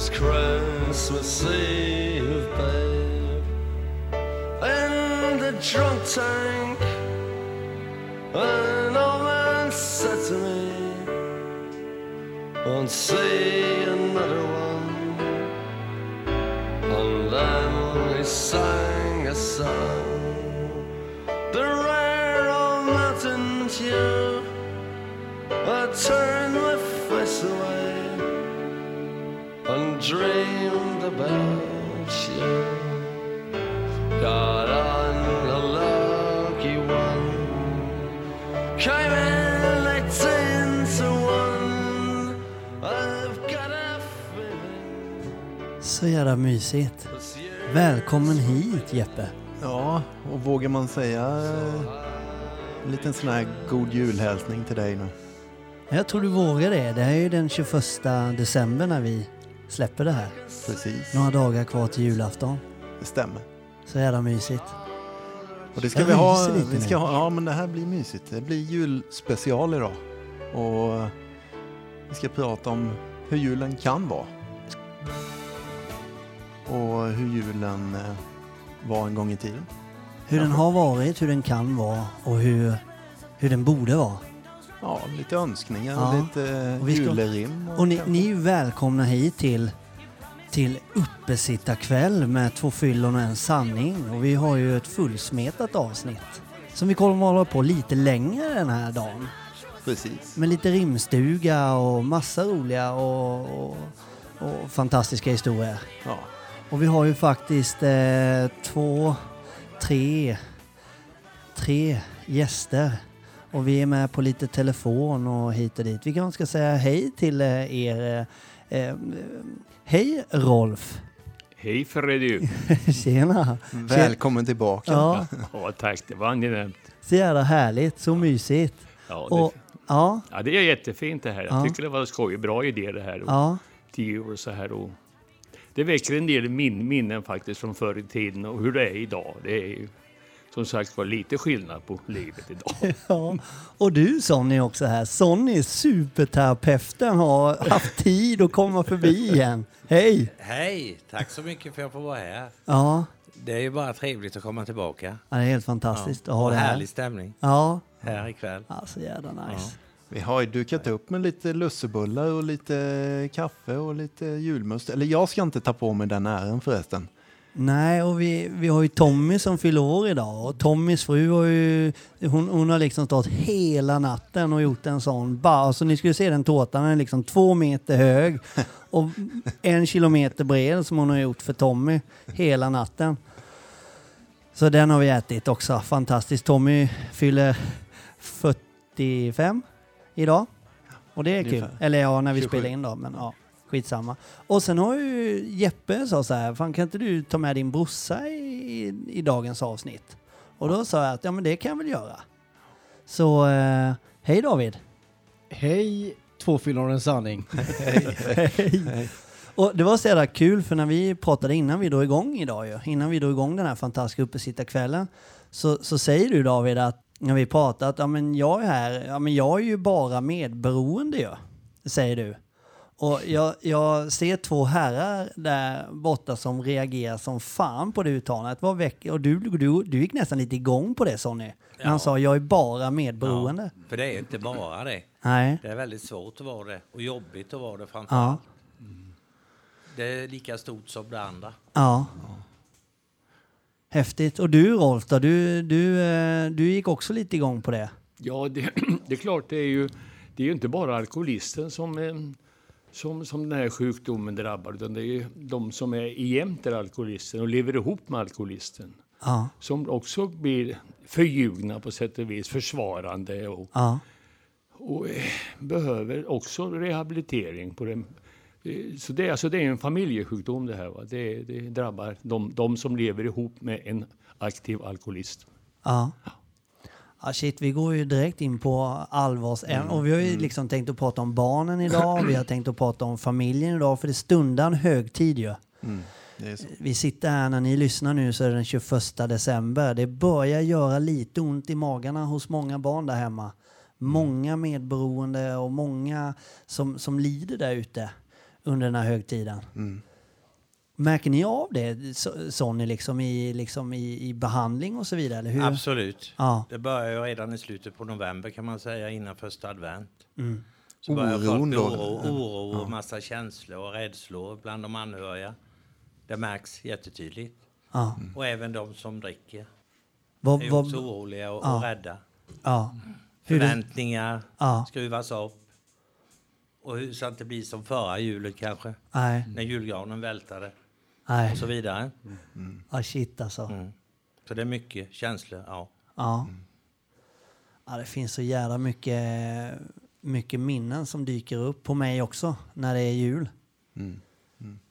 last Christmas Eve, babe. In the drunk tank, an old man said to me, Won't see another one. And then he sang a song, about you. Got on a lucky one, came in eighteen to one. I've got a feeling Så jävla mysigt. Välkommen hit Jeppe. Ja, och vågar man säga eh, en liten sån här god julhälsning till dig nu? Jag tror du vågar det. Det här är ju den 21 december när vi släpper det här. Precis, Några dagar kvar till julafton. det stämmer. Så jävla mysigt. Och det ska Jag vi ha, vi ska nu. ha, ja men det här blir mysigt. Det blir julspecial idag. Och eh, vi ska prata om hur julen kan vara. Och hur julen eh, var en gång i tiden. Hur den har varit, hur den kan vara och hur, hur den borde vara. Ja, lite önskningar Ja. och lite eh, Och ska- julerim. Och ni, ni är välkomna hit till, till uppesittarkväll med två fyllon och en sanning. Och vi har ju ett fullsmetat avsnitt som vi kommer att hålla på lite längre den här dagen. Precis. Med lite rimstuga och massa roliga och, och, och fantastiska historier. Ja. Och vi har ju faktiskt eh, två, tre, tre gäster. Och vi är med på lite telefon och hit och dit. Vi kanske ska säga hej till eh, er. Eh, eh, hej Rolf! Hej Freddy! Tjena! Välkommen tillbaka. Ja, Ja, tack, det var angenämt. så jävla härligt, så mysigt. Ja, Och, det, ja, ja, det är jättefint det här. Jag Ja. tycker det var skoj, bra idé det här. Och ja, Tio år så här. Och det väcker en del min, minnen faktiskt från förr i tiden och hur det är idag. Det är ju som sagt var lite skillnad på livet idag. ja. Och du Sonny också här. Sonny, superterapeuten, har haft tid att komma förbi igen. Hej! Hej! Tack så mycket för att jag får vara här. Ja, Det är ju bara trevligt att komma tillbaka. ja, det är helt fantastiskt att ha och det här. härlig stämning Ja, här ikväll. ja så jävla nice. Vi har ju dukat upp med lite lussebullar och lite kaffe och lite julmust. Eller jag ska inte ta på mig den äran förresten. Nej, och vi, vi har ju Tommy som fyller år idag och Tommys fru har ju, hon, hon har liksom stått hela natten och gjort en sån bara, så ni skulle se den tårtan, den är liksom två meter hög och en kilometer bred som hon har gjort för Tommy hela natten. Så den har vi ätit också, fantastiskt. Tommy fyller 45 idag och det är kul. Eller ja, när vi 27. spelar in då, men ja. Skitsamma. Och sen har ju Jeppe sa så här, fan kan inte du ta med din brorsa i, i dagens avsnitt? Och då sa jag att ja men det kan jag väl göra. Så eh, hej David! Hej, två fyllor och en sanning. Hej! Och det var så jävla kul för när vi pratade innan vi drog igång idag ju, innan vi drog igång den här fantastiska uppesittarkvällen, så, så säger du David att när vi pratat, att ja men jag är här, ja men jag är ju bara medberoende ju, säger du. Och jag, jag ser två herrar där borta som reagerar som fan på det uttalandet. Vad väck, och du, du, du gick nästan lite igång på det Sonny. När han Ja. sa jag är bara medberoende. För det är inte bara det. Nej. Det är väldigt svårt att vara det och jobbigt att vara det framför Ja. allt. Det är lika stort som det andra. Ja. Häftigt. Och du Rolf då? Du, du, eh, du gick också lite igång på det. Ja, det, det är klart, det är ju, det är ju inte bara alkoholisten som, eh, som, som den här sjukdomen drabbar, utan det är de som är jämte alkoholisten och lever ihop med alkoholisten. Ja. Som också blir förljugna på sätt och vis, försvarande och, Ja. och eh, behöver också rehabilitering. På den. Eh, Så det, är- alltså det är en familjesjukdom det här. Va? Det, det drabbar de, de som lever ihop med en aktiv alkoholist. Ja. Ja, shit, vi går ju direkt in på allvarsämnen. Och vi har ju liksom tänkt att prata om barnen idag. Vi har tänkt att prata om familjen idag. För det stundar en högtid ju. Så. Vi sitter här när ni lyssnar nu så är det den 21 december. Det börjar göra lite ont i magarna hos många barn där hemma. Många medberoende och många som, som lider där ute. under den här högtiden. Mm. Märker ni av det, så- Sonny, liksom i, liksom i, i behandling och så vidare? Eller hur? Absolut. Ja. Det börjar ju redan i slutet på november kan man säga, innan första advent. Mm. Så börjar Oron då? oro, oro och massa känslor och rädslor bland de anhöriga. Det märks jättetydligt. Ja. Och även de som dricker Vad, är vad, också oroliga och, Ja. och rädda. ja. Förväntningar ja. skruvas upp. Och hur, så att det blir som förra julet kanske, Nej, när julgranen vältade nej. och så vidare. Ja, shit alltså. Mm. Så det är mycket känslor, ja. Ja. ja. Det finns så jävla mycket, mycket minnen som dyker upp på mig också när det är jul. Mm.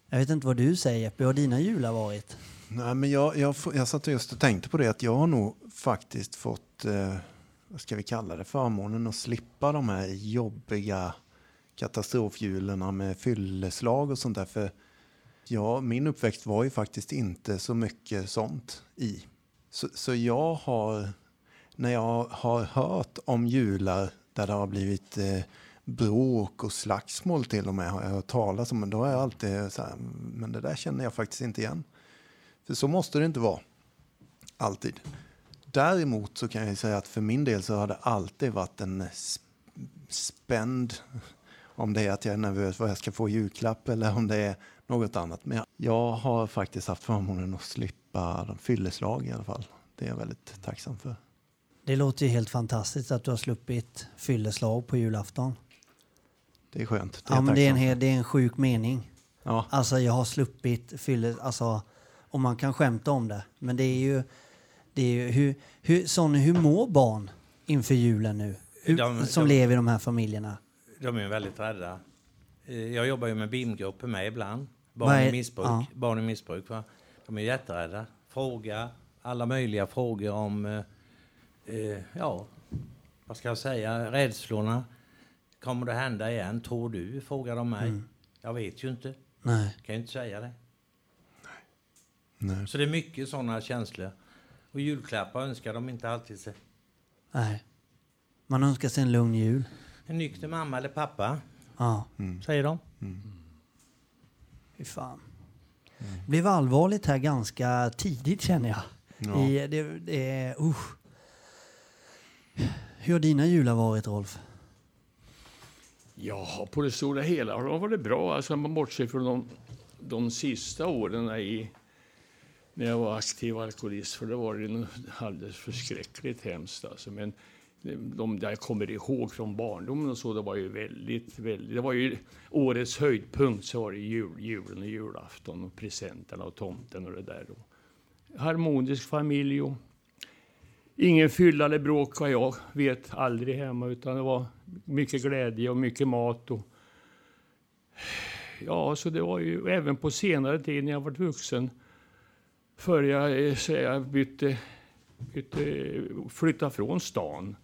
Jag vet inte vad du säger Jeppe, hur har dina jular varit? Nej, men jag, jag, jag satt just och tänkte på det att jag har nog faktiskt fått, eh, vad ska vi kalla det, förmånen att slippa de här jobbiga katastrofhjulen med fylleslag och sånt där. För ja, min uppväxt var ju faktiskt inte så mycket sånt i. Så, så jag har, när jag har hört om jular där det har blivit eh, bråk och slagsmål till och med har jag hört talas om, men då har jag alltid så här, men det där känner jag faktiskt inte igen. För så måste det inte vara. Alltid. Däremot så kan jag säga att för min del så har det alltid varit en sp- spänd, om det är att jag är nervös vad jag ska få i julklapp eller om det är något annat. Men jag har faktiskt haft förmånen att slippa de fylleslag i alla fall. Det är jag väldigt tacksam för. Det låter ju helt fantastiskt att du har sluppit fylleslag på julafton. Det är skönt. Det är Ja, men det är, en, det är en sjuk mening. Ja, Alltså jag har sluppit fylle, alltså om man kan skämta om det. Men det är ju, det är ju hur, hur, Sonny, hur mår barn inför julen nu? Hur, De- som de- lever i de här familjerna. De är ju väldigt rädda. Eh, Jag jobbar ju med BIM-grupper med ibland. Barn är- i missbruk. ja. Barn i missbruk va? De är jätterädda. Fråga alla möjliga frågor om, eh, eh, ja, vad ska jag säga, rädslorna. Kommer det hända igen, tror du? Frågar de mig. Mm. Jag vet ju inte. Nej. Kan ju inte säga det. nej. Så det är mycket sådana känslor. Och julklappar önskar de inte alltid sig. Nej. Man önskar sig en lugn jul. En nykter mamma eller pappa, Ja, säger de. Fy fan. Det blev allvarligt här ganska tidigt känner jag. Ja. I, det, det är, usch. Hur har dina jular varit Rolf? Ja, på det stora hela har de varit bra. Alltså, man bortser från de, de sista åren i, när jag var aktiv alkoholist, för det var det alldeles förskräckligt hemskt. Alltså. Men de där jag kommer ihåg från barndomen och så, det var ju väldigt, väldigt... Det var ju årets höjdpunkt, så var det jul, julen och julafton och presenterna och tomten och det där. Och harmonisk familj och Ingen fylla eller bråk vad jag vet, aldrig hemma, utan det var mycket glädje och mycket mat. Och ja, så det var ju även på senare tid när jag var vuxen, före jag, eh, så jag bytte, flyttade från stan,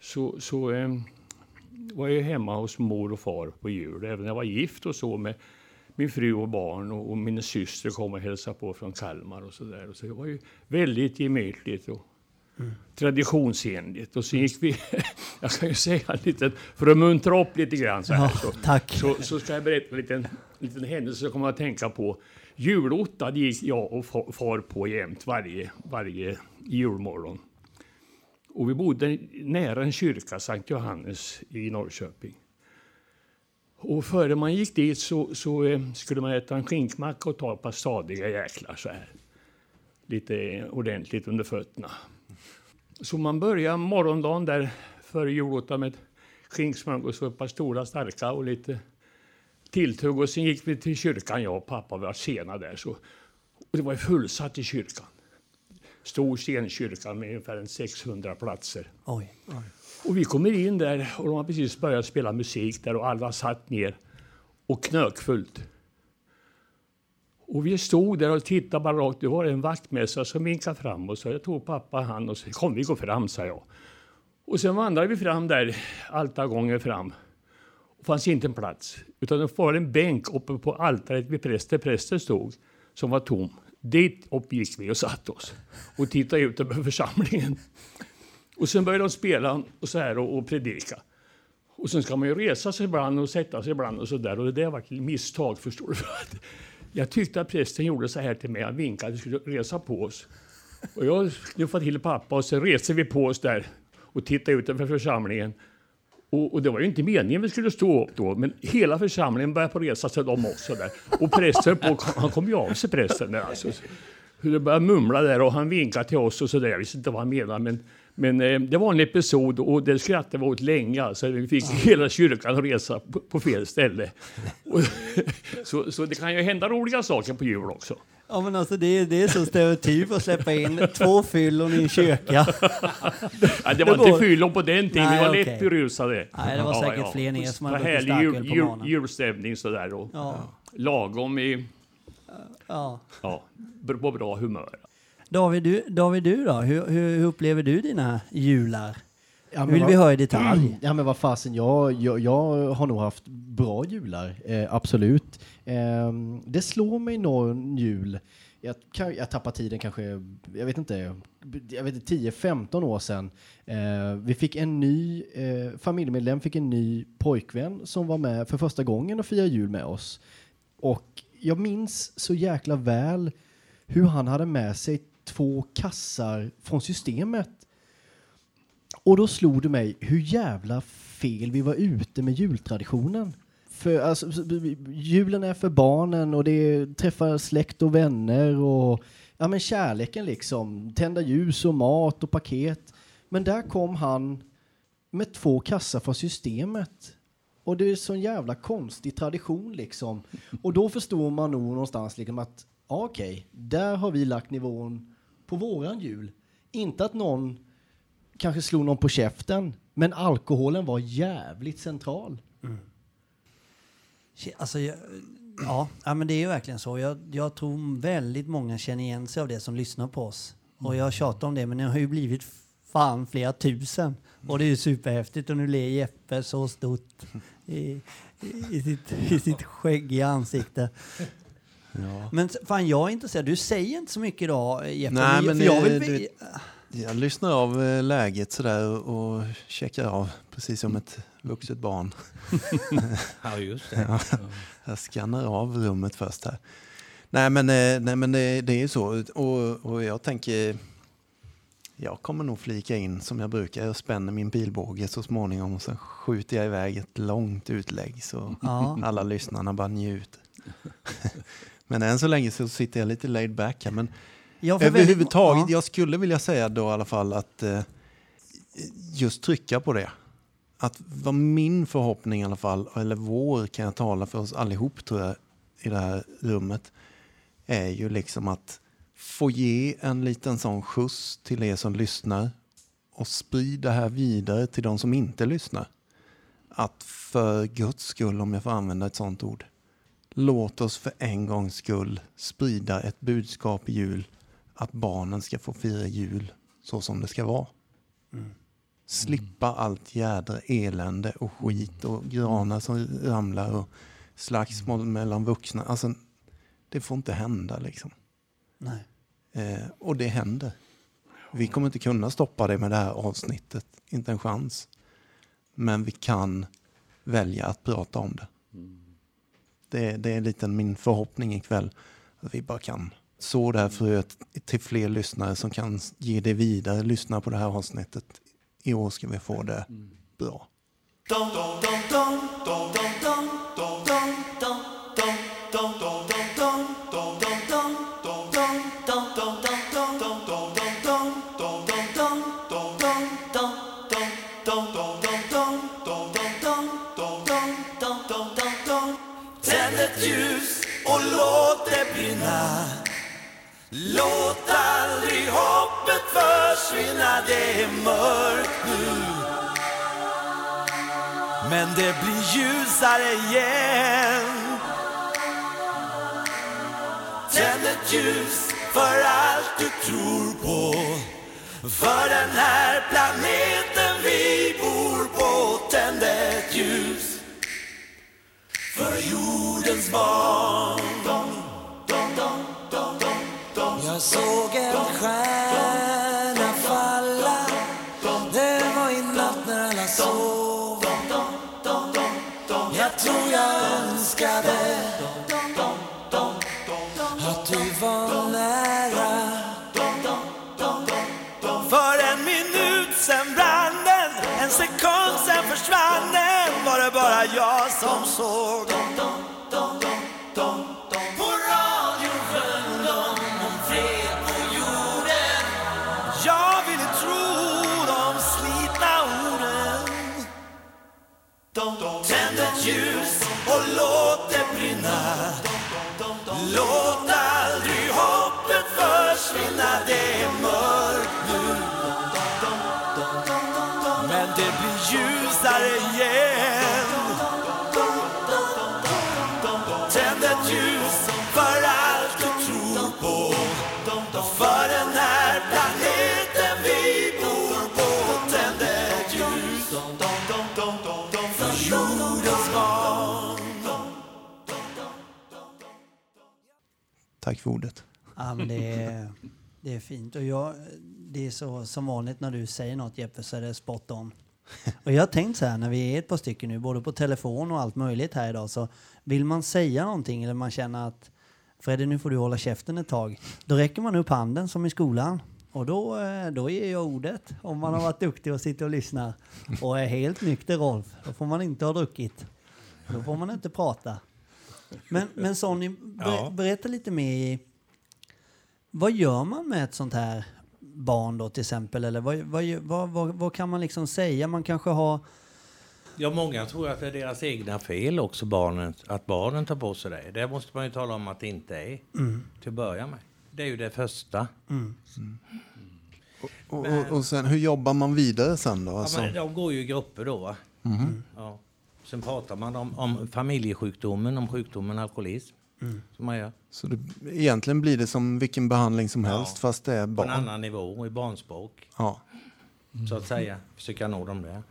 så, så eh, var jag hemma hos mor och far på jul. Även när jag var gift och så med min fru och barn och, och min syster kom och hälsade på från Kalmar och så där. Och så det var ju väldigt gemytligt och traditionsenligt. Och så gick vi, jag kan ju säga en liten, för att muntra upp lite grann så här. Ja, så, tack. så, så ska jag berätta en liten, liten händelse som jag kommer att tänka på. Julotta gick jag och far på jämt varje, varje julmorgon. Och vi bodde nära en kyrka, Sankt Johannes i Norrköping. Och före man gick dit så, så eh, skulle man äta en skinkmacka och ta ett par stadiga jäklar så här. Lite ordentligt under fötterna. Så man börjar morgondagen där före julottan med skinksmörgås och ett par stora starka och lite tilltugg. Och sen gick vi till kyrkan, jag och pappa. Var sena där. Så, och det var fullsatt i kyrkan. Stor stenkyrka med ungefär en 600 platser. Oj. Och vi kommer in där och de har precis börjat spela musik där och alla satt ner och knökfullt. Och vi stod där och tittade bara rakt. Det var en vaktmästare som vinkade fram och sa jag tog pappa han och så kom vi gå fram, sa jag. Och sen vandrade vi fram där, altargången fram. Fanns inte en plats, utan det var en bänk uppe på altaret vid prästen, prästen stod, som var tom. Dit upp gick vi och satte oss och tittade ut över församlingen. Och sen började de spela och så här och, och predika. Och sen ska man ju resa sig ibland och sätta sig ibland och så där. Och det där var ett misstag förstår du. Jag tyckte att prästen gjorde så här till mig. Han vinkade att vi skulle resa på oss. Och jag knuffade till pappa och så reste vi på oss där och tittade ut över församlingen. Och, och det var ju inte meningen vi skulle stå upp då, men hela församlingen började på resa sig de också där. Och prästen på, han kom ju av sig prästen där alltså. Det började mumla där och han vinkade till oss och så där. Jag visste inte vad han menade, men, men eh, det var en episod och det skrattade vi åt länge. Alltså, vi fick hela kyrkan att resa på, på fel ställe. Och, så, så det kan ju hända roliga saker på jul också. Ja men alltså det, är- det är så stereotyp att släppa in två fyllon i en kyrka. Ja, det var inte fyllon på den tiden, Nej, vi var okej. lätt berusade. Nej, det var säkert fler än er som hade druckit Härlig jul, starköl på morgonen. julstämning sådär och Ja, lagom i, ja. ja, på bra humör. David, du, David, du då? Hur, hur, hur upplever du dina jular? Ja, Nu vill vad- vi höra i detalj. Ja men vad fasen, jag, jag, jag har nog haft bra jular, eh, absolut. Eh, det slår mig någon jul, jag, kan, jag tappar tiden kanske, jag vet inte, jag vet inte 10-15 år sedan. Eh, vi fick en ny eh, familjemedlem, fick en ny pojkvän som var med för första gången och firade jul med oss. Och jag minns så jäkla väl hur han hade med sig två kassar från systemet och då slog det mig hur jävla fel vi var ute med jultraditionen. För alltså, julen är för barnen och det träffar släkt och vänner och ja men kärleken liksom. Tända ljus och mat och paket. Men där kom han med två kassar från systemet. Och det är sån jävla konstig tradition liksom. Och då förstår man nog någonstans liksom att ja, okej, där har vi lagt nivån på våran jul. Inte att någon kanske slog någon på käften, men alkoholen var jävligt central. Shit, Alltså, jag, ja, ja, men det är ju verkligen så. Jag, jag tror väldigt många känner igen sig av det som lyssnar på oss. Och jag tjatar om det, men det har ju blivit fan flera tusen. Och det är ju superhäftigt. Och nu ler Jeppe så stort i, i, sitt, i sitt skäggiga ansikte. Ja. Men fan, jag är intresserad. Du säger inte så mycket idag, Jeppe. Nej, för men jag det- vill, du- Jag lyssnar av eh, läget sådär och checkar av precis som ett vuxet barn. Ja, just det. Jag skannar av rummet först här. Nej men, eh, nej, men det, det är ju så. Och, och jag tänker, jag kommer nog flika in som jag brukar. Jag spänner min pilbåge så småningom och sen skjuter jag iväg ett långt utlägg så Ja. alla lyssnarna bara njuter. men än så länge så sitter jag lite laid back här. Men Ja, väldigt- överhuvudtaget, ja. jag skulle vilja säga då i alla fall att eh, just trycka på det. Att vad min förhoppning i alla fall, eller vår kan jag tala för oss allihop tror jag i det här rummet, är ju liksom att få ge en liten sån skjuts till er som lyssnar och sprida det här vidare till de som inte lyssnar. Att för Guds skull, om jag får använda ett sånt ord, låt oss för en gångs skull sprida ett budskap i jul att barnen ska få fira jul så som det ska vara. Slippa allt jädra elände och skit och granar som ramlar och slagsmål mellan vuxna. Alltså, det får inte hända liksom. Nej. Eh, och det händer. Vi kommer inte kunna stoppa det med det här avsnittet. Inte en chans. Men vi kan välja att prata om det. Det, det är lite min förhoppning ikväll. Att vi bara kan så det här fröet till fler lyssnare som kan ge det vidare. Lyssna på det här avsnittet. I år ska vi få det bra. Tänd Låt aldrig hoppet försvinna Det är mörkt nu. Men det blir ljusare igen. Tänd ett ljus för allt du tror på. För den här planeten vi bor på. Tänd ett ljus för jordens barn såg en stjärna falla. Det var i natt när alla sov. Jag tror jag önskade att du var nära. För en minut sen brann den, en sekund sen försvann den. Var det bara jag som såg? Tack för ordet. Ja, men det, är, det är fint. Och jag, det är så som vanligt när du säger något Jeppe så är det spot on. Och jag har tänkt så här när vi är ett par stycken nu, både på telefon och allt möjligt här idag, så vill man säga någonting eller man känner att Fredde, nu får du hålla käften ett tag. Då räcker man upp handen som i skolan. Och då, eh, då ger jag ordet om man har varit duktig och sitter och lyssnar. Och är helt nykter Rolf, då får man inte ha druckit. Då får man inte prata. Men, men Sonny, ber, Ja. berätta lite mer i vad gör man med ett sånt här barn då till exempel? Eller vad, vad, vad, vad, vad kan man liksom säga? Man kanske har... Ja, många tror att det är deras egna fel också, barnen, att barnen tar på sig det. Det måste man ju tala om att det inte är, till att börja med. Det är ju det första. Och, och, och sen, hur jobbar man vidare sen då? Alltså, Ja, men de går ju i grupper då. Va? Ja. Sen pratar man om, om familjesjukdomen, om sjukdomen alkoholism. Som man gör. så det, egentligen blir det som vilken behandling som helst Ja. fast det är På en barn. annan nivå, i barnspråk. Ja, Så att säga. Försöka nå dem där.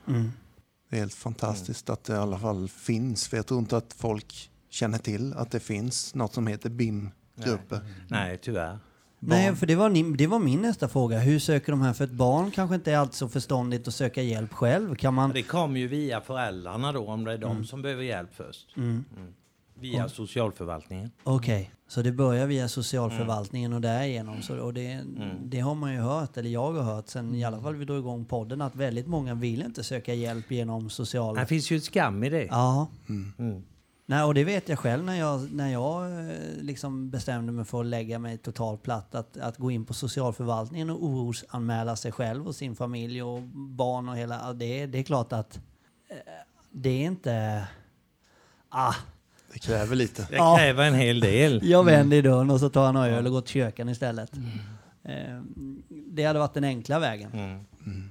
det är helt fantastiskt att det i alla fall finns. För jag tror inte att folk känner till att det finns något som heter BIM-grupper. Nej, tyvärr. Nej, för det var, ni- det var min nästa fråga. Hur söker de här? För ett barn kanske inte är alltid så förståndigt att söka hjälp själv. Kan man... Det kommer ju via föräldrarna då, om det är de som behöver hjälp först. Mm. Via socialförvaltningen. Okej, så det börjar via socialförvaltningen och därigenom. Så, och det, det har man ju hört, eller jag har hört sen i alla fall vi drog igång podden, att väldigt många vill inte söka hjälp genom social... Det finns ju ett skam i det. Ja. Mm. Nej, och det vet jag själv när jag, när jag eh, liksom bestämde mig för att lägga mig totalt platt. Att, att gå in på socialförvaltningen och orosanmäla sig själv och sin familj och barn och hela... Det, är- det är klart att eh, det är inte... Ah, Det kräver lite. Det Ja. kräver en hel del. jag vänder i dörren och så tar jag en öl och går till köken istället. Eh, det hade varit den enkla vägen. Mm. Eh,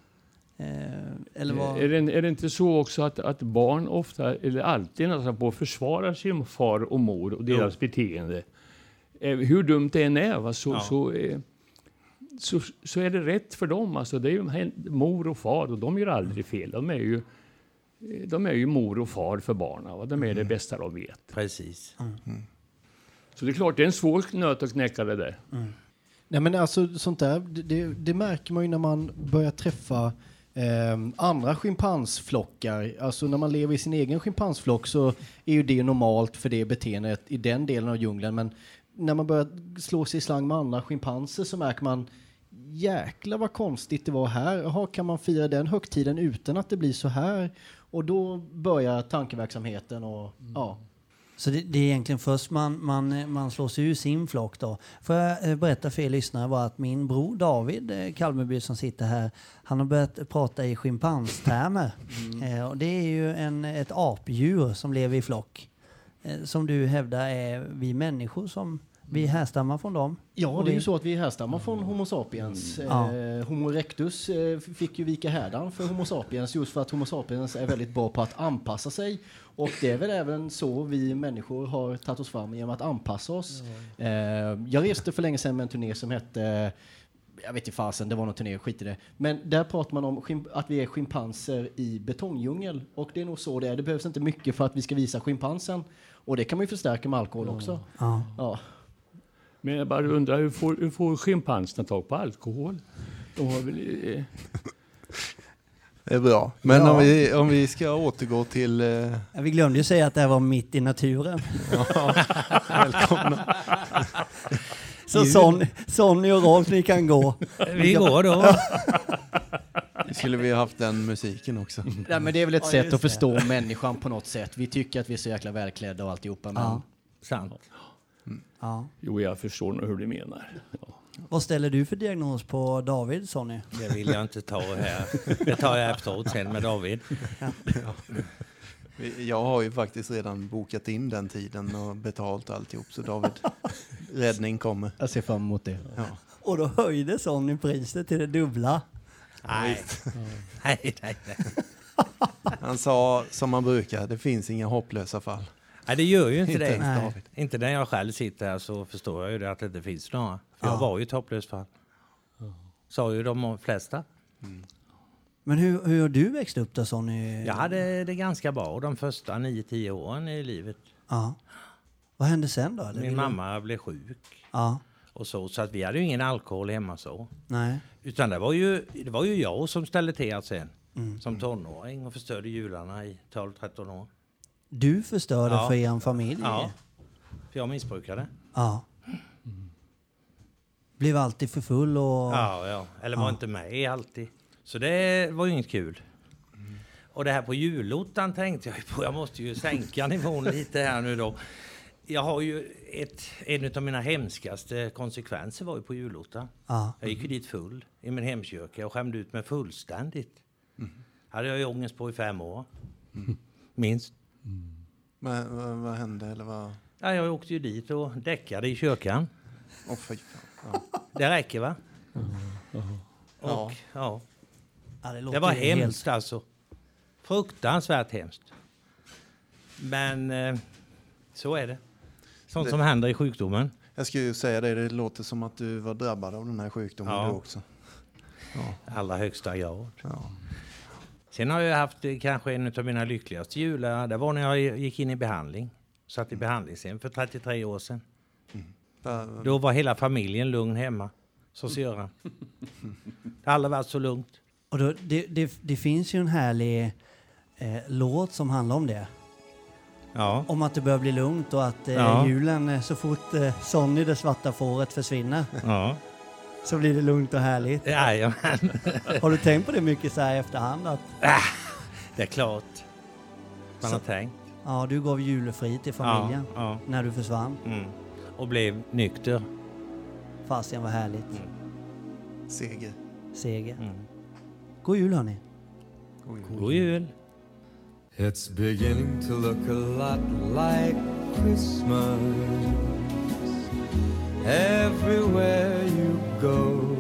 eller vad... Är det, är det inte så också att, att barn ofta, eller alltid nästan på, försvarar sin far och mor och deras beteende? Eh, Hur dumt det än är, va, så, Ja. så, eh, så, så är det rätt för dem. Alltså, det är ju mor och far och de gör aldrig fel. De är ju, eh, de är ju mor och far för barnen. Va? De är det bästa de vet. Precis. Så det är klart, det är en svår nöt att knäcka det där. Nej men alltså sånt där, det, det, det märker man ju när man börjar träffa eh, andra schimpansflockar. Alltså när man lever i sin egen schimpansflock så är ju det normalt för det beteendet i den delen av djungeln. Men när man börjar slå sig i slang med andra schimpanser så märker man jäklar vad konstigt det var här. Jaha, kan man fira den högtiden utan att det blir så här? Och då börjar tankeverksamheten och ja. Så det, det är egentligen först man, man, man slår sig ur sin flock då. Får jag eh, berätta för er lyssnare bara att min bror David eh, Kalmeby som sitter här, han har börjat prata i schimpanstermer. Eh, och det är ju en, ett apdjur som lever i flock. Eh, som du hävdar är vi människor som, vi härstammar från dem. Ja, det är ju så att vi härstammar från Homo sapiens. Ja. Eh, Homo erectus eh, fick ju vika härdan för Homo sapiens just för att Homo sapiens är väldigt bra på att anpassa sig. Och det är väl även så vi människor har tagit oss fram genom att anpassa oss. Eh, jag reste för länge sedan med en turné som hette jag vet inte fasen, det var någon turné, skit i det. Men där pratar man om att vi är schimpanser i betongdjungel. Och det är nog så det är. Det behövs inte mycket för att vi ska visa schimpansen. Och det kan man ju förstärka med alkohol också. Ja. Ja. Men jag bara undrar, hur får, hur får schimpanserna tag på alkohol? De har väl, eh, Det är bra. Men Ja. om, vi, om vi ska återgå till... Eh, Ja, Vi glömde ju säga att det här var mitt i naturen. välkomna. Så Son, Sonny och Rolf, ni kan gå. Vi går då. Skulle vi ha haft den musiken också? Nej, men det är väl ett Ja, sätt att förstå människan på något sätt. Vi tycker att vi är så jäkla välklädda och alltihopa, men Ja. Sant. Ja. Jo, jag förstår nog hur du menar. Ja. Vad ställer du för diagnos på David, Sonny? Det vill jag inte ta här. Det tar jag efteråt sen med David. Vi- Jag har ju faktiskt redan bokat in den tiden och betalt alltihop. Så David, räddning kommer. jag ser fram emot det. Ja. Och då höjde Sonny priset till det dubbla. Nej. nej, nej, nej. Han sa som han brukar, det finns inga hopplösa fall. Nej, det gör ju inte, Inte det. Nej. Inte när jag själv sitter här så förstår jag ju det att det inte finns några. För Ja. jag var ju ett hopplöst fall. Sa ju de flesta. Men hur, hur har du växt upp då, Sonny? Jag hade det ganska bra de första 9-10 åren i livet. Ja. Vad hände sen då? eller Min du- mamma blev sjuk Ja. och så, så att vi hade ju ingen alkohol hemma så. Nej. Utan det var ju, det var ju jag som ställde till sen. Mm. Som tonåring och förstörde jularna i 12-13 år. Du förstörde Ja. för er familj? Ja. För jag missbrukade. Ja. Blev alltid för full och... Ja, ja. Eller var inte med alltid. Så det var ju inget kul. Och det här på julottan tänkte jag ju på. Jag måste ju sänka nivån lite här nu då. Jag har ju ett, en av mina hemskaste konsekvenser var ju på julottan. Ja. Jag gick ju dit full i min hemkyrka och skämde ut mig fullständigt. hade jag ju ångest på i fem år. Minst. Men, vad, vad hände? Eller vad? Ja, jag åkte ju dit och däckade i kyrkan. Fy fan. Ja. Det räcker va? Ja. Och, ja. Ja, det, Det låter var ju helt- hemskt alltså. Fruktansvärt hemskt. Men eh, så är det. Sånt Det- som händer i sjukdomen. Jag skulle ju säga det, det låter som att du var drabbad av den här sjukdomen Ja. du också. Ja. allra högsta grad. Ja. Sen har jag haft eh, kanske en av mina lyckligaste jular. Det var när jag gick in i behandling. Satt i behandlingshem för 33 år sedan. Va- Då var hela familjen lugn hemma. Så ser jag. Det har aldrig varit så lugnt. Och då, det, det, det finns ju en härlig eh, låt som handlar om det. Ja. Om att det börjar bli lugnt och att eh, Ja. julen, eh, så fort eh, Sonny, det svarta fåret, försvinner ja. Så blir det lugnt och härligt. Jajamän. Har du tänkt på det mycket så här i efterhand? Att Det är klart. Man har tänkt. ja, du gav julefri till familjen Ja, ja. när du försvann. Mm. Och blev nykter. Fasiken vad härligt. Seger. Seger. Mm. God jul hörni. God jul. God jul. It's beginning to look a lot like Christmas everywhere you go.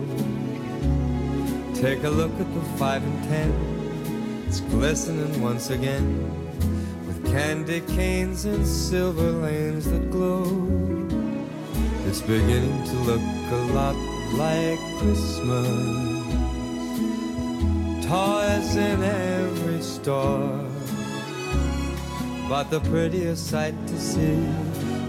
Take a look at the five and ten, it's glistening once again with candy canes and silver lanes that glow. It's beginning to look a lot like Christmas. Toys in every store. But the prettiest sight to see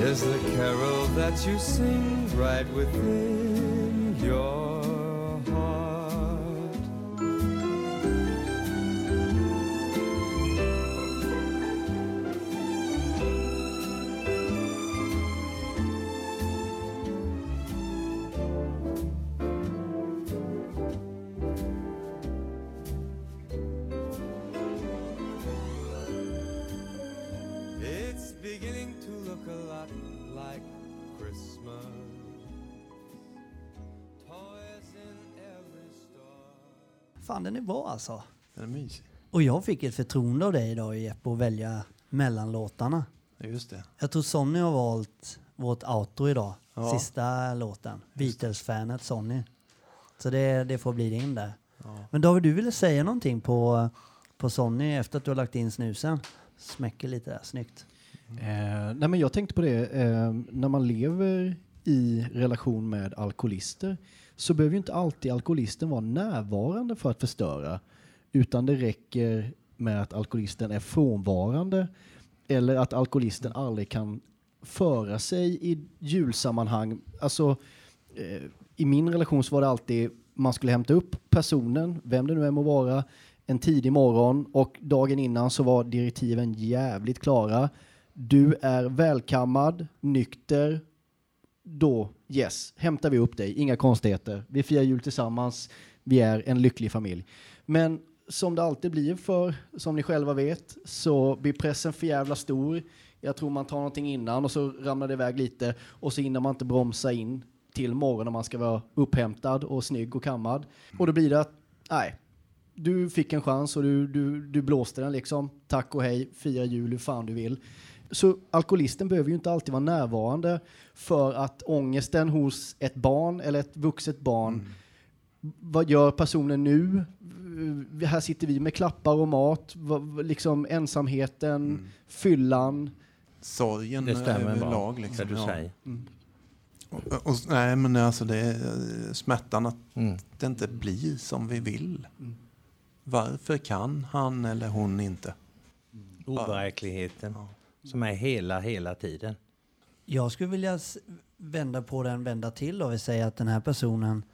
is the carol that you sing right within your Fan, den är bra alltså. Den är mysig. Och jag fick ett förtroende av dig idag Jeppe att välja mellanlåtarna. Just det. Jag tror Sonny har valt vårt outro idag. Ja. Sista låten. Beatles-fanet Sonny. Så det, det får bli din där. Ja. Men David, du ville säga någonting på, på Sonny efter att du har lagt in snusen. Smäcker lite där, snyggt. Eh, nej men jag tänkte på det, eh, när man lever i relation med alkoholister så behöver ju inte alltid alkoholisten vara närvarande för att förstöra. Utan det räcker med att alkoholisten är frånvarande eller att alkoholisten aldrig kan föra sig i julsammanhang. Alltså, eh, I min relation så var det alltid man skulle hämta upp personen, vem det nu än må vara, en tidig morgon och dagen innan så var direktiven jävligt klara. Du är välkammad, nykter, då yes, hämtar vi upp dig, inga konstigheter. Vi firar jul tillsammans, vi är en lycklig familj. Men som det alltid blir för, som ni själva vet, så blir pressen för jävla stor. Jag tror man tar någonting innan och så ramlar det iväg lite och så hinner man inte bromsa in till morgonen när man ska vara upphämtad och snygg och kammad. Och då blir det att, nej, du fick en chans och du, du, du blåste den liksom. Tack och hej, fira jul hur fan du vill. Så alkoholisten behöver ju inte alltid vara närvarande för att ångesten hos ett barn eller ett vuxet barn vad gör personen nu? Här sitter vi med klappar och mat, liksom ensamheten, fyllan. Sorgen Det stämmer överlag. bra, Liksom, det du ja. säger. Och, och, nej, men alltså det är eh, smärtan att Mm. det inte blir som vi vill. Varför kan han eller hon inte? Overkligheten Ja. Som är hela, hela tiden. Jag skulle vilja vända på den, vända till och säga att den här personen,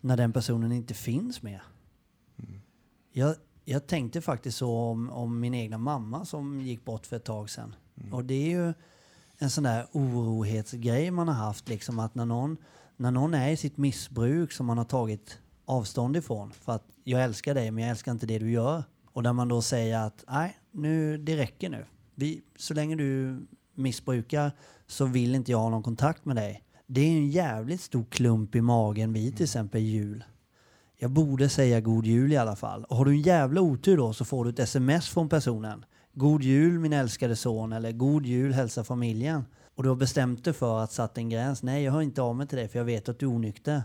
när den personen inte finns med. Jag, jag tänkte faktiskt så om, om min egna mamma som gick bort för ett tag sedan. Och det är ju en sån där orohetsgrej man har haft, liksom att när någon, när någon är i sitt missbruk som man har tagit avstånd ifrån, för att jag älskar dig men jag älskar inte det du gör. Och där man då säger att nej, nu, det räcker nu. Vi, så länge du missbrukar så vill inte jag ha någon kontakt med dig. Det är en jävligt stor klump i magen vid till exempel jul. Jag borde säga god jul i alla fall. Och har du en jävla otur då så får du ett sms från personen. God jul min älskade son eller god jul hälsa familjen. Och du har bestämt dig för att sätta en gräns. Nej jag hör inte av mig till dig för jag vet att du är onykter.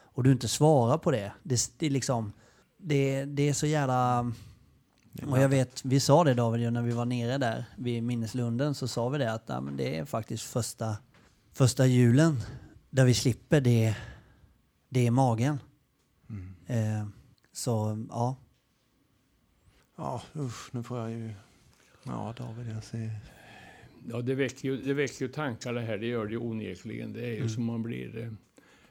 Och du inte svarar på det. Det, det är liksom... Det, det är så jävla... Och jag vet, vi sa det David när vi var nere där vid minneslunden så sa vi det att men det är faktiskt första, första julen där vi slipper det, det är magen. Eh, så ja, Ja, usch, nu får jag ju... Ja, David, jag ser... Ja, det väcker, ju, det väcker ju tankar det här, det gör det ju onekligen. Det är ju som man blir eh,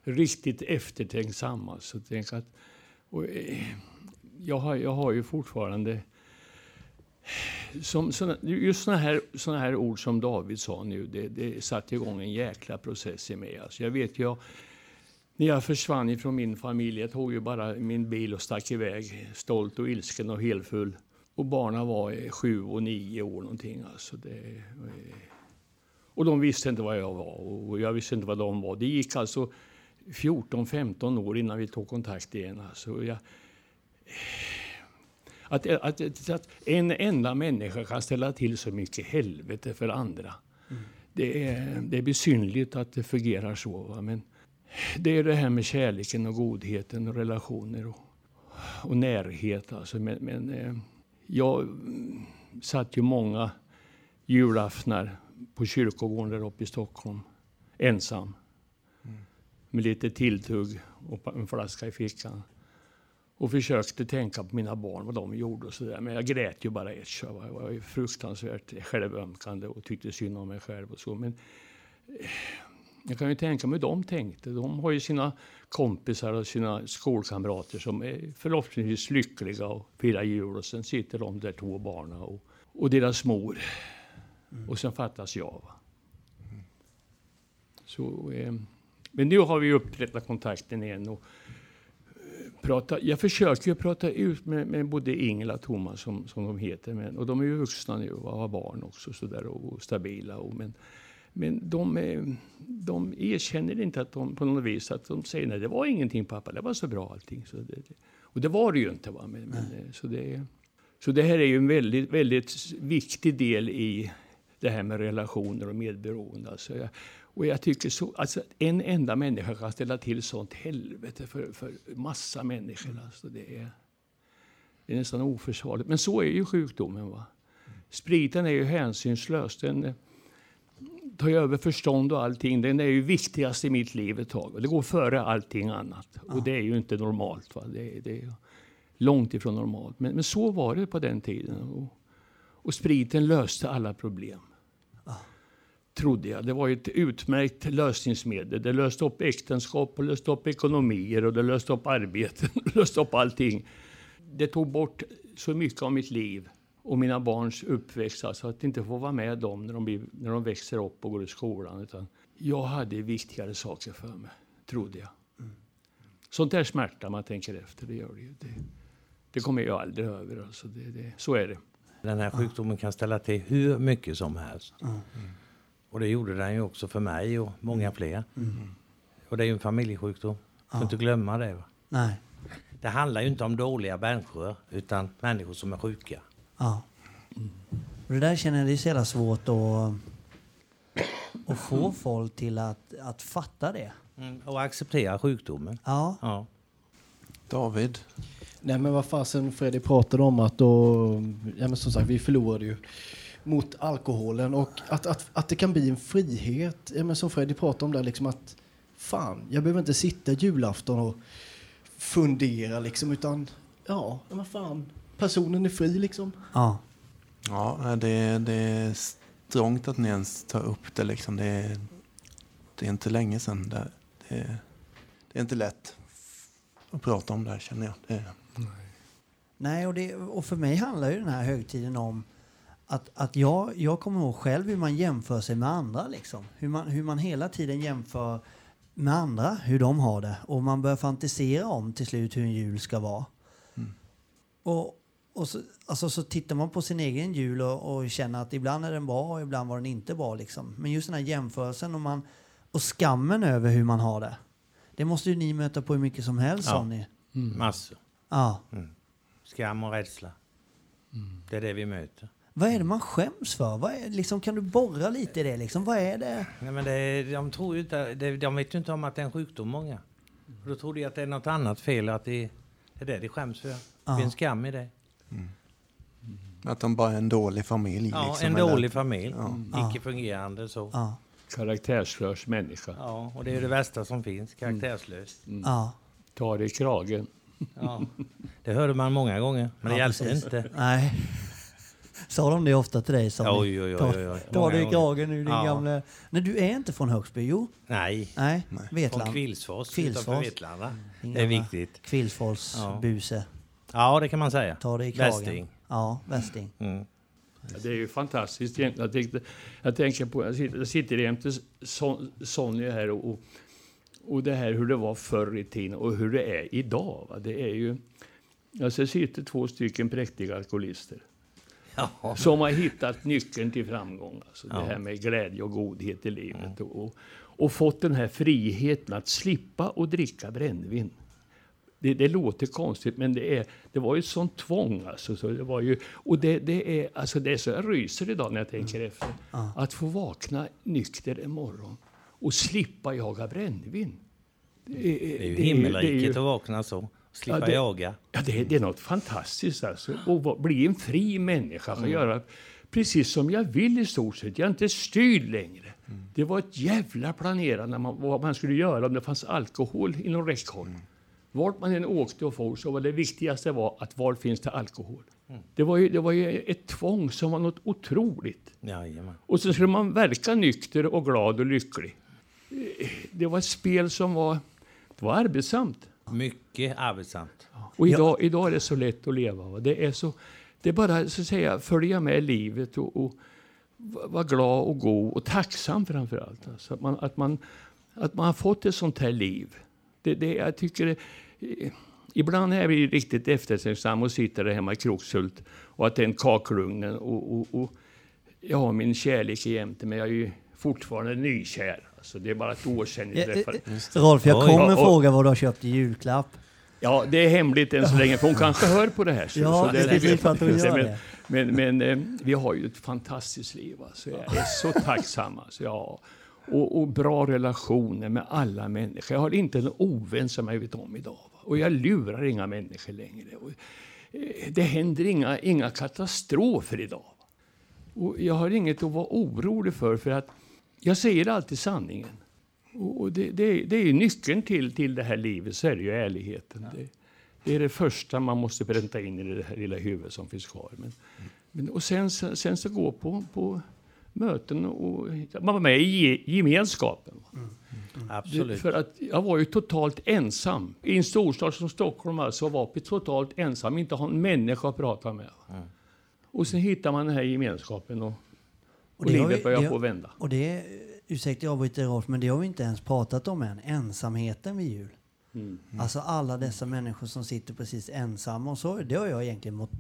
riktigt eftertänksam. Alltså. Tänk att, och, eh, jag, har, jag har ju fortfarande... Som, såna, just såna här, såna här ord som David sa nu, det, det satte igång en jäkla process i mig. Alltså, jag vet ju, jag, när jag försvann ifrån min familj, jag tog ju bara min bil och stack iväg, stolt och ilsken och helfull. Och barnen var sju och nio år någonting. Alltså det, eh, och de visste inte vad jag var och jag visste inte vad de var. Det gick alltså 14-15 år innan vi tog kontakt igen. Alltså jag, att, att, att en enda människa kan ställa till så mycket helvete för andra. Det, är, det är besynligt att det fungerar så. Va? Men det är det här med kärleken och godheten och relationer och, och närhet. Alltså. Men, men eh, jag mm, satt ju många julaftnar på kyrkogården där uppe i Stockholm ensam. Med lite tilltugg och en flaska i fickan. Och försökte tänka på mina barn, vad de gjorde och sådär. Men jag grät ju bara ett. Jag var ju fruktansvärt självömkande och tyckte synd om mig själv och så. Men eh, jag kan ju tänka mig hur de tänkte. De har ju sina kompisar och sina skolkamrater som är förhoppningsvis lyckliga och firar jul. Och sen sitter de där två barnen och, och deras mor. Och sen fattas jag. Va? Så, eh, men nu har vi upprättat kontakten igen. Och, prata, jag försöker ju prata ut med, med både Ingela och Thomas som, som de heter. Men, och de är ju vuxna nu och har barn också så där, och, och stabila. Och, men men de, eh, de erkänner inte att de på något vis att de säger nej, det var ingenting pappa, det var så bra allting. Så det, och det var det ju inte. Va? Men, men, eh, så, det, så det här är ju en väldigt, väldigt viktig del i det här med relationer och medberoende. Alltså jag, och jag tycker så, alltså en enda människa kan ställa till sånt helvete för, för massa människor. Alltså det, är, det är nästan oförsvarligt. Men så är ju sjukdomen. Va? Spriten är ju hänsynslös. Den eh, tar över förstånd och allting. Den är ju viktigast i mitt liv ett tag. Det går före allting annat. Ja. Och det är ju inte normalt. Va? Det, det är långt ifrån normalt. Men, men så var det på den tiden. Och, och spriten löste alla problem trodde jag. Det var ett utmärkt lösningsmedel. Det löste upp äktenskap, och löste upp ekonomier och det löste upp arbeten. löste upp allting. Det tog bort så mycket av mitt liv och mina barns uppväxt. Alltså att inte få vara med dem när de, blir, när de växer upp och går i skolan. Utan jag hade viktigare saker för mig, trodde jag. Mm. Sånt där smärta man tänker efter, det gör det ju. Det, det kommer jag aldrig över. Alltså det, det, så är det. Den här sjukdomen kan ställa till hur mycket som helst. Mm. Och det gjorde den ju också för mig och många mm. fler. Mm. Och det är ju en familjesjukdom. Ja. Får inte glömma det. Va? Nej. Det handlar ju inte om dåliga människor, utan människor som är sjuka. Ja. Mm. Och det där känner jag det är så jävla svårt att, att få folk till att, att fatta det. Mm. Och acceptera sjukdomen. Ja. ja. David? Nej men vad fasen Fredrik pratade om att då, ja men som sagt vi förlorade ju mot alkoholen och att, att, att det kan bli en frihet. Ja, men som Freddy pratade om där, liksom att fan, jag behöver inte sitta julafton och fundera liksom, utan ja, men fan, personen är fri liksom. Ja. Ja, det, det är strångt att ni ens tar upp det liksom. Det är, det är inte länge sedan. Det, det, det är inte lätt att prata om det här känner jag. Det. Nej, och, det, och för mig handlar ju den här högtiden om att, att jag, jag kommer ihåg själv hur man jämför sig med andra. Liksom. Hur, man, hur man hela tiden jämför med andra, hur de har det. Och man börjar fantisera om till slut hur en jul ska vara. Mm. Och, och så, alltså, så tittar man på sin egen jul och, och, känner att ibland är den bra och ibland var den inte bra. Liksom. Men just den här jämförelsen och, man, och skammen över hur man har det. Det måste ju ni möta på hur mycket som helst, ja. ni. Mm. Massor. Ja. Mm. Skam och rädsla. Mm. Det är det vi möter. Vad är det man skäms för? Vad är, liksom, kan du borra lite i det? Liksom? Vad är det? Nej, men det, de, tror ju inte, de vet ju inte om att det är en sjukdom, många. då tror de att det är något annat fel, att det, det är det de skäms för. Det finns skam i det. Mm. Att de bara är en dålig familj? Ja, liksom, en eller? dålig familj. Ja. Icke fungerande så. Ja. Karaktärslös människa. Ja, och det är det värsta som finns, karaktärslös. Mm. Ja. Ta det i kragen. Ja, det hörde man många gånger, men det hjälpte inte. Nej. Sa de det ofta till dig? Som oj, oj, oj, oj, oj. Ta dig i kragen nu din ja. gamla... Nej, du är inte från Högsby, jo? Nej. Nej, Vetland. Från Kvillsfors, Kvillsfors. utanför Vetlanda. Det är viktigt. Kvillsfors, ja. buse. Ja, det kan man säga. Ta dig i kragen. Västing. Ja, västing. Mm. Ja, det är ju fantastiskt. Jag, tänkte, jag tänker på, jag sitter, jag sitter jämte Sonja här och, och, och det här hur det var förr i tiden och hur det är idag. Va? Det är ju, alltså sitter två stycken präktiga alkoholister Ja. Som har hittat nyckeln till framgång. Alltså ja. Det här med glädje och godhet i livet. Mm. Och, och, fått den här friheten att slippa och dricka brännvin. Det, det, låter konstigt, men det, är, det var ju ett sånt tvång. Alltså, så det var ju, och det, det, är, alltså det är så jag ryser idag när jag tänker mm. efter. Att få vakna nykter en morgon och slippa jaga brännvin. Det är, det är ju himmelriket att vakna så. Slippa ja, det, jaga. Ja, det, det, är något fantastiskt alltså. Att bli en fri människa. Mm. göra precis som jag vill i stort sett. Jag är inte styrd längre. Mm. Det var ett jävla planerande man, vad man skulle göra om det fanns alkohol inom räckhåll. Mm. Vart man än åkte och for så var det viktigaste var att var finns det alkohol. Mm. Det, var ju, det var ju ett tvång som var något otroligt. Jajamän. Och så skulle man verka nykter och glad och lycklig. Det var ett spel som var, det var arbetsamt. Mycket arbetsamt. Och idag, ja. idag är det så lätt att leva. Det är, så, det är bara så att säga följa med livet och, och vara glad och god och tacksam framför allt. Alltså att, man, att, man, att man har fått ett sånt här liv. Det, det, jag tycker det, Ibland är vi riktigt eftertänksamma och sitter där hemma i Krokshult och att det är en kakelugnen och, och, och jag har min kärlek jämte mig. Jag är ju fortfarande nykär. Alltså, det är bara ett år sedan jag Eh, träffade... eh, Rolf, jag kommer fråga vad du har köpt i julklapp. Ja, det är hemligt än så länge, för hon kanske hör på det här. Så, Ja, så det är vet precis för att hon gör men, det. Men, men eh, vi har ju ett fantastiskt liv. Alltså. Jag är så tacksam. Alltså, ja. och, och bra relationer med alla människor. Jag har inte en ovän som jag vet om idag. va. Och jag lurar inga människor längre. Och, eh, det händer inga, inga katastrofer idag. va. Och jag har inget att vara orolig för, för att jag säger alltid sanningen. Och det, det, det är nyckeln till, till det här livet, så är det ju ärligheten. Det, det är det första man måste pränta in i det här lilla huvudet som finns kvar. Men, men, och sen, sen, sen så gå på, på möten och man var med i ge- gemenskapen. Det, Absolut. för att jag var ju totalt ensam. I en storstad som Stockholm alltså var vi totalt ensam, inte ha en människa att prata med. Och sen hittar man den här gemenskapen och, och, det har livet börjar det- på att vända. Och det, ursäkta jag avbryter Rolf, men det har vi inte ens pratat om än. Ensamheten vid jul. Mm. Alltså alla dessa människor som sitter precis ensamma och så. Det har jag egentligen mått...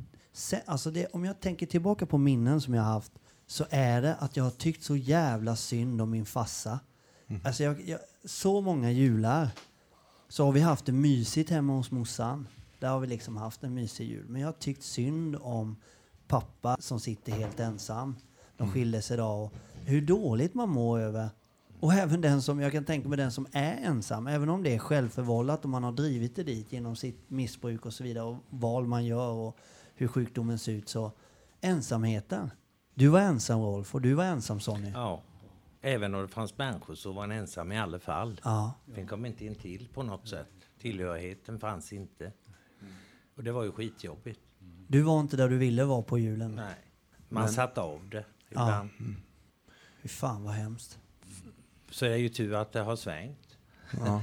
Alltså det, om jag tänker tillbaka på minnen som jag har haft så är det att jag har tyckt så jävla synd om min fassa. Alltså jag, jag, så många jular så har vi haft det mysigt hemma hos morsan. Där har vi liksom haft en mysig jul. Men jag har tyckt synd om pappa som sitter helt ensam. De skilde sig idag och hur dåligt man mår över. Och även den som, jag kan tänka mig den som är ensam, även om det är självförvållat och man har drivit det dit genom sitt missbruk och så vidare och val man gör och hur sjukdomen ser ut så. Ensamheten. Du var ensam Rolf och du var ensam Sonny. Ja. Även om det fanns människor så var han ensam i alla fall. Ja. Den kom inte in till på något sätt. Tillhörigheten fanns inte. Och det var ju skitjobbigt. Du var inte där du ville vara på julen. Nej. Man satt av det Ja. ibland. Fy fan vad hemskt. Så det är ju tur att det har svängt. Ja.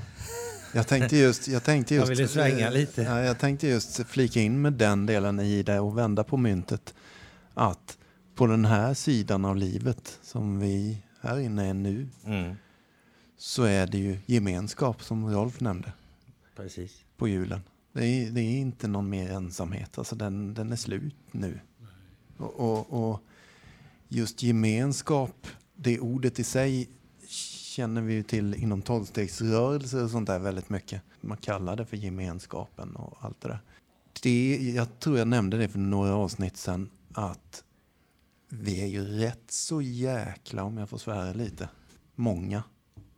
Jag tänkte just... Jag, tänkte Jag just, ville svänga lite. Ja, jag tänkte just flika in med den delen i det och vända på myntet. Att på den här sidan av livet som vi här inne är nu Mm. så är det ju gemenskap som Rolf nämnde Precis. på julen. Det är, det är inte någon mer ensamhet, alltså den, den är slut nu. Och, och, och just gemenskap, det ordet i sig känner vi ju till inom tolvstegsrörelser och sånt där väldigt mycket. Man kallar det för gemenskapen och allt det där. Det, jag tror jag nämnde det för några avsnitt sedan att vi är ju rätt så jäkla, om jag får svära lite, många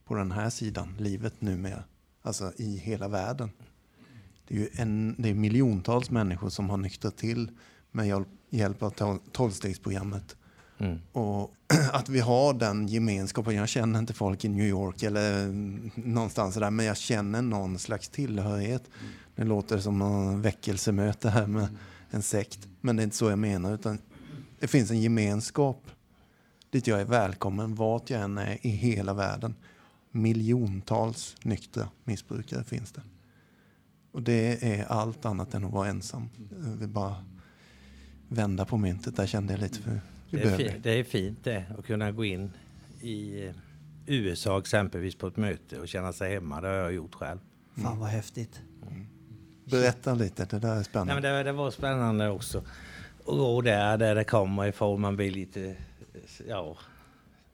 på den här sidan livet numera. Alltså i hela världen. Det är ju en, det är miljontals människor som har nyktrat till med hjälp, av tolvstegsprogrammet. Mm. Och att vi har den gemenskapen. Jag känner inte folk i New York eller mm, någonstans där, men jag känner någon slags tillhörighet. Det låter som någon väckelsemöte här med en sekt, men det är inte så jag menar. Utan det finns en gemenskap dit jag är välkommen vart jag än är i hela världen. Miljontals nyktra missbrukare finns det. Och det är allt annat än att vara ensam. Jag vill bara vända på myntet. Där kände jag lite för Det är, behöver fi- det är fint det, att kunna gå in i eh, USA exempelvis på ett möte och känna sig hemma. Det har jag gjort själv. Fan vad häftigt. Berätta lite, det där är Nej, spännande. men det, det var spännande också. Och gå där, där det kommer ifrån. Man blir lite, ja,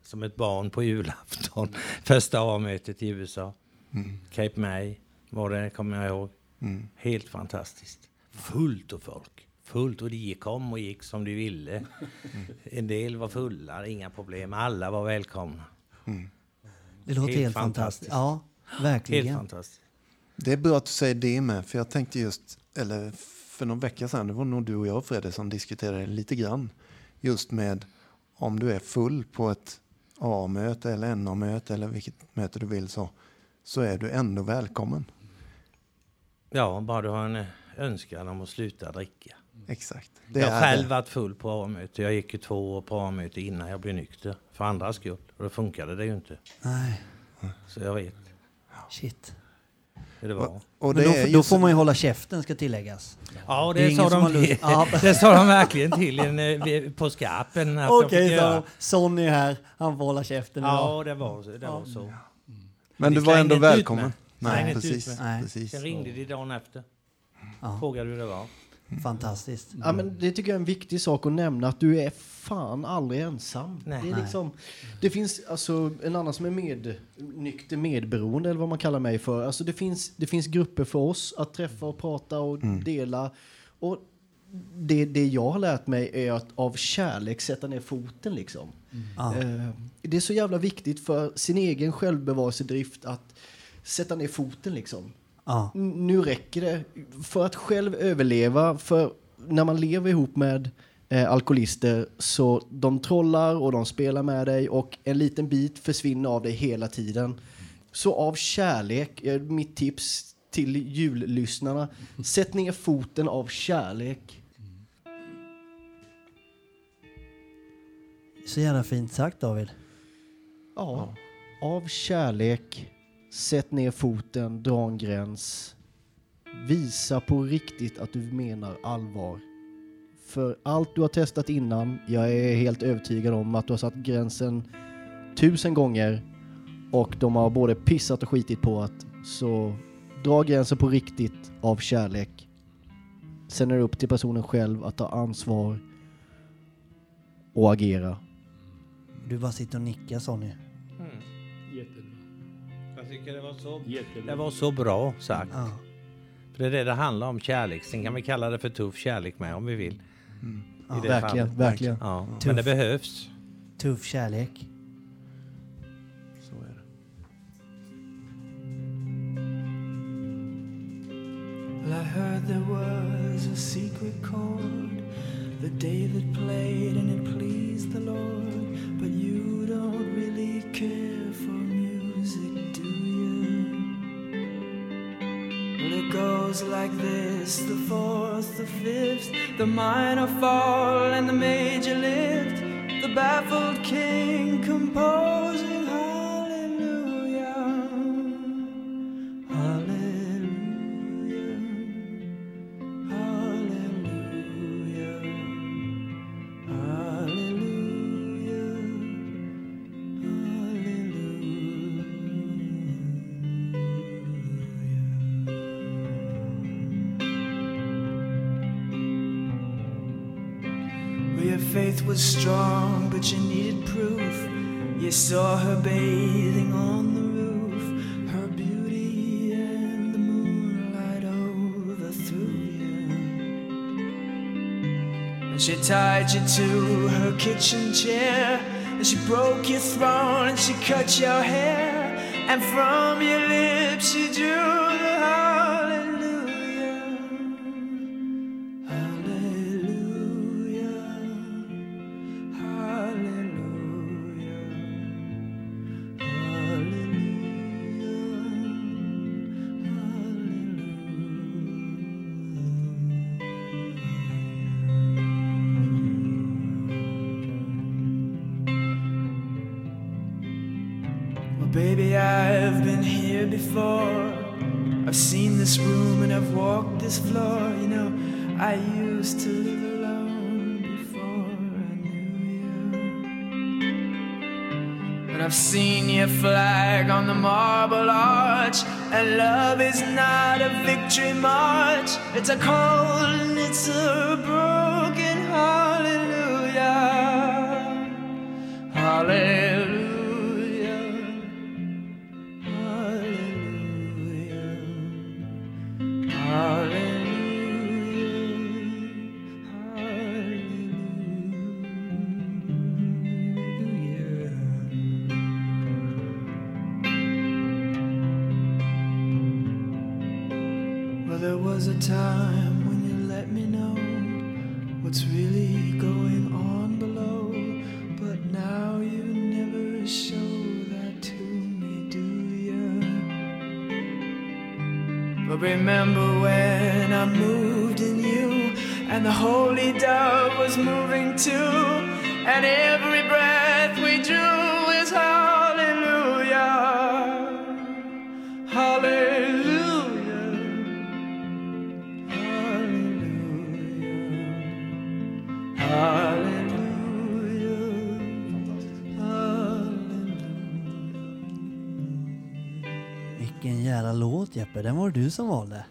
som ett barn på julafton. Första A-mötet i USA. Cape May var det, kommer jag ihåg. Mm. Helt fantastiskt. Fullt av folk. Fullt och de kom och gick som de ville. En del var fulla, inga problem. Alla var välkomna. Det låter helt, Helt fantastiskt. fantastiskt. Ja, Helt verkligen. fantastiskt. Det är bra att du säger det med, för jag tänkte just, eller för någon vecka sedan, det var nog du och jag Fredrik som diskuterade lite grann, just med om du är full på ett A-möte eller NA-möte eller vilket möte du vill så, så är du ändå välkommen. Ja, bara du har en önskan om att sluta dricka. Exakt. Det jag har själv det. varit full på A-möte. Jag gick ju två år på A-möte innan jag blev nykter. För andras skull. Och då funkade det ju inte. Nej, Så jag vet shit. det var. Och, och Men det då, då får man ju hålla käften ska tilläggas. Ja, Det det, sa de, det sa de verkligen till en, eh, på skarpen. Okej, göra. Sonny här, han får hålla käften idag. Ja, det var, så- det var så. Men Vi du var ändå välkommen. Nej, precis. Nej. precis. Sen ringde de dagen efter. Ja. Frågade hur det var. Fantastiskt. Ja, men det tycker jag är en viktig sak att nämna, att du är fan aldrig ensam. Nej. Det, är liksom, det finns alltså en annan som är med, nykter medberoende, eller vad man kallar mig för. Alltså det, finns, det finns grupper för oss att träffa och prata och dela. Och det, det jag har lärt mig är att av kärlek sätta ner foten. Liksom. Ja. Eh, det är så jävla viktigt för sin egen självbevarelsedrift att sätta ner foten. Liksom. Ja. N- Nu räcker det. För att själv överleva, för när man lever ihop med eh, alkoholister så de trollar och de spelar med dig och en liten bit försvinner av dig hela tiden. Så av kärlek, eh, mitt tips till jullyssnarna, sätt ner foten av kärlek. Så jävla fint sagt David. Ja, av kärlek, sätt ner foten, dra en gräns. Visa på riktigt att du menar allvar. För allt du har testat innan, jag är helt övertygad om att du har satt gränsen tusen gånger och de har både pissat och skitit på att så dra gränsen på riktigt av kärlek. Sen är det upp till personen själv att ta ansvar och agera. Du bara sitter och nickar Sonny. Tycker det var så, Jättebra. det var så bra sagt. Ja. För det är det det handlar om, kärlek. Sen kan vi kalla det för tuff kärlek med om vi vill. Ja, I det verkligen, fallet. verkligen. Ja, Tuff. men det behövs. Tuff kärlek. Så är det. Well, I heard there was a secret chord that David played and it pleased goes like this the fourth, the fifth, the minor fall, and the major lift. The baffled king composing tied you to her kitchen chair, and she broke your throne, and she cut your hair, and from your lips she drew and this floor. You know, I used to live alone before I knew you. And I've seen your flag on the marble arch. And love is not a victory march, it's a cold and it's a broken Jeppe, den var det du som valde.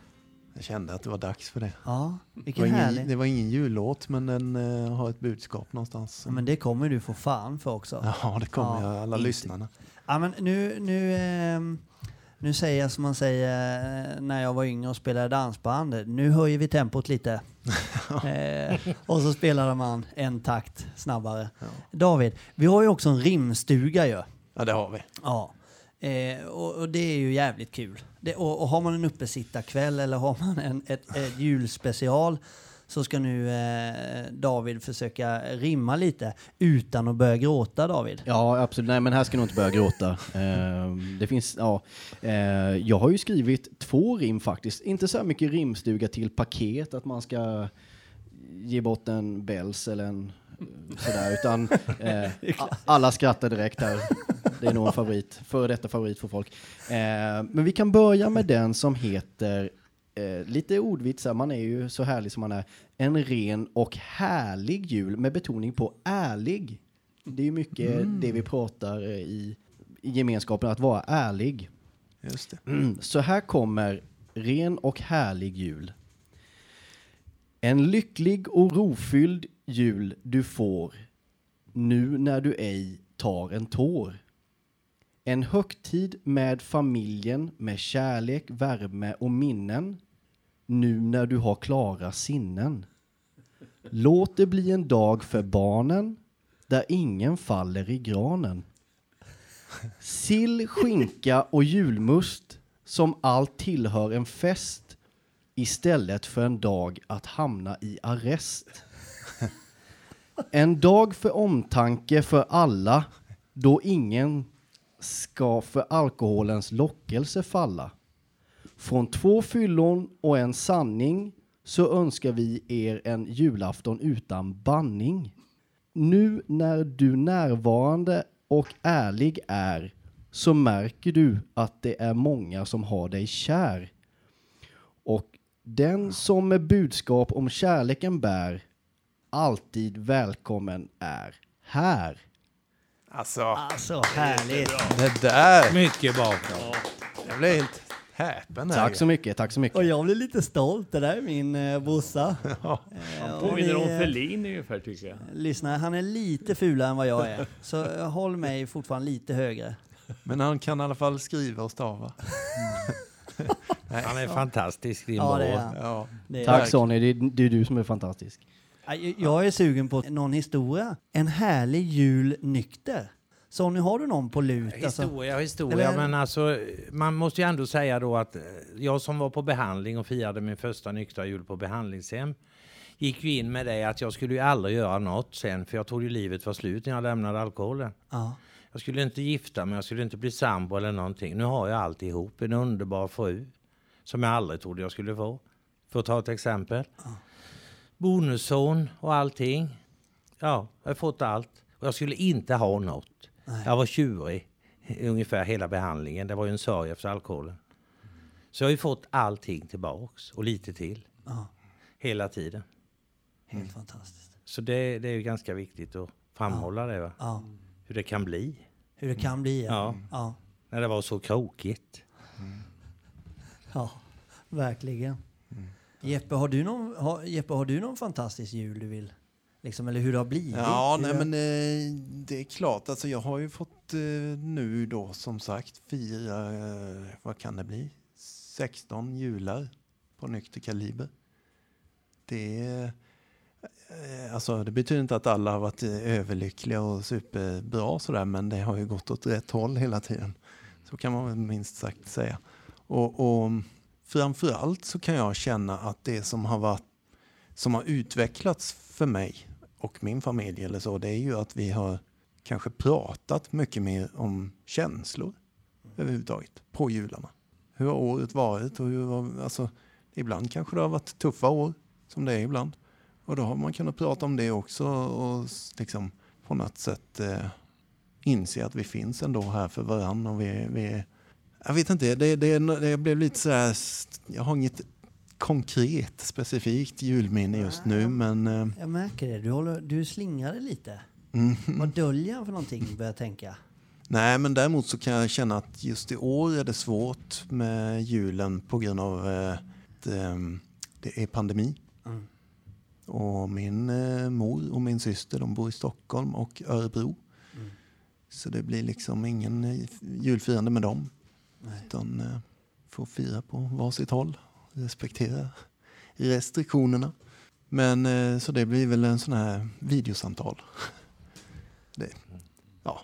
Jag kände att det var dags för det. Ja, Det var vilken ingen, härlig. det var ingen jullåt men den eh, har ett budskap någonstans. Ja, men det kommer du få fan för också. Ja, det kommer Ja, jag, alla inte- lyssnarna. Ja, men nu, nu, ehm, nu säger jag som man säger eh, när jag var yngre och spelade dansband. Nu höjer vi tempot lite. eh, och så spelade man en takt snabbare. David, vi har ju också en rimstuga ju. Ja, det har vi. Ja. Eh, och, och det är ju jävligt kul. Det, och, och har man en uppesittarkväll eller har man en, ett, ett julspecial så ska nu eh, David försöka rimma lite utan att börja gråta David. Ja, absolut. Nej, men här ska du inte börja gråta. Eh, det finns, ja. Eh, jag har ju skrivit två rim faktiskt. Inte så här mycket rimstuga till paket, att man ska ge bort en Bells eller en sådär, utan eh, alla skrattar direkt här. Det är nog en favorit, före detta favorit för folk. Eh, men vi kan börja med den som heter Eh, lite ordvits, här, man är ju så härlig som man är. En ren och härlig jul med betoning på ärlig. Det är ju mycket det vi pratar eh, i, i gemenskapen, att vara ärlig. Just det. Mm. Så här kommer ren och härlig jul. En lycklig och rofylld jul du får nu när du ej tar en tår. En högtid med familjen med kärlek, värme och minnen nu när du har klara sinnen. Låt det bli en dag för barnen där ingen faller i granen. Sill, skinka och julmust som allt tillhör en fest istället för en dag att hamna i arrest. En dag för omtanke för alla då ingen ska för alkoholens lockelse falla. Från två fyllon och en sanning så önskar vi er en julafton utan banning. Nu när du närvarande och ärlig är så märker du att det är många som har dig kär. Och den som med budskap om kärleken bär alltid välkommen är här. Alltså, Alltså härligt! det där! Mycket bra. Jag blev helt häpen här. Tack så mycket, tack så mycket. Och jag blir lite stolt, det där är min eh, brorsa. Ja. Eh, och Påminner om eh, Ferlin ungefär tycker jag. Lyssna, han är lite fulare än vad jag är. Så eh, håll mig fortfarande lite högre. Men han kan i alla fall skriva och stava. Han är fantastisk, din Ja, bror. det är han. Ja. Det är Tack Sonny, det är, det är du som är fantastisk. Jag- Jag är sugen på någon historia. En härlig jul nykter. Sonny, har du någon på lut? Alltså, Historia, historia, Eller- men alltså man måste ju ändå säga då att eh, jag som var på behandling och firade min första nyktra jul på behandlingshem gick ju in med det att jag skulle ju aldrig göra något sen för jag trodde ju livet var slut när jag lämnade alkoholen. ja. Jag skulle inte gifta mig, jag skulle inte bli sambo eller någonting. Nu har jag alltihop, en underbar fru som jag aldrig trodde jag skulle få. För att ta ett exempel. Bonusson och allting. Ja, jag har fått allt. Och jag skulle inte ha något. Jag var tjurig ungefär hela behandlingen. Det var ju en sorg efter alkoholen. Så jag har ju fått allting tillbaks och lite till. Ja. Hela tiden. Helt fantastiskt. Så det, det är ju ganska viktigt att framhålla det. Va? Ja. Hur det kan bli. Hur det kan bli. Ja. ja. När det var så krokigt. Ja, verkligen. Jeppe, har du någon, har, Jeppe, har du någon fantastisk jul du vill? Liksom, eller hur det har blivit? Ja, nej, men eh, det är klart. Alltså, jag har ju fått eh, nu då som sagt fira, eh, vad kan det bli, 16 jular på nykter kaliber. Det, alltså, det betyder inte att alla har varit överlyckliga och superbra sådär, men det har ju gått åt rätt håll hela tiden. Så kan man minst sagt säga. Och, och framförallt så kan jag känna att det som har varit som har utvecklats för mig och min familj eller så, det är ju att vi har kanske pratat mycket mer om känslor överhuvudtaget på jularna. Hur har året varit? Och hur har, alltså, ibland kanske det har varit tuffa år, som det är ibland. Och då har man kunnat prata om det också och liksom på något sätt eh, inse att vi finns ändå här för varandra. Och vi, vi, jag vet inte, det, det, det blev lite så här, jag har inget konkret, specifikt julminne just nu, men eh, Jag märker det. Du, håller, du slingrar dig lite. mm, Vad döljer han för någonting, börjar jag tänka. nej, men däremot så kan jag känna att just i år är det svårt med julen på grund av eh, att ehm, det är pandemi. Mm. Och min eh, mor och min syster de bor i Stockholm och Örebro. Mm. Så det blir liksom ingen julfirande med dem. Nej. Utan eh, får fira på varsitt håll. Respektera restriktionerna. Men eh, så det blir väl en sån här videosamtal. Det, ja.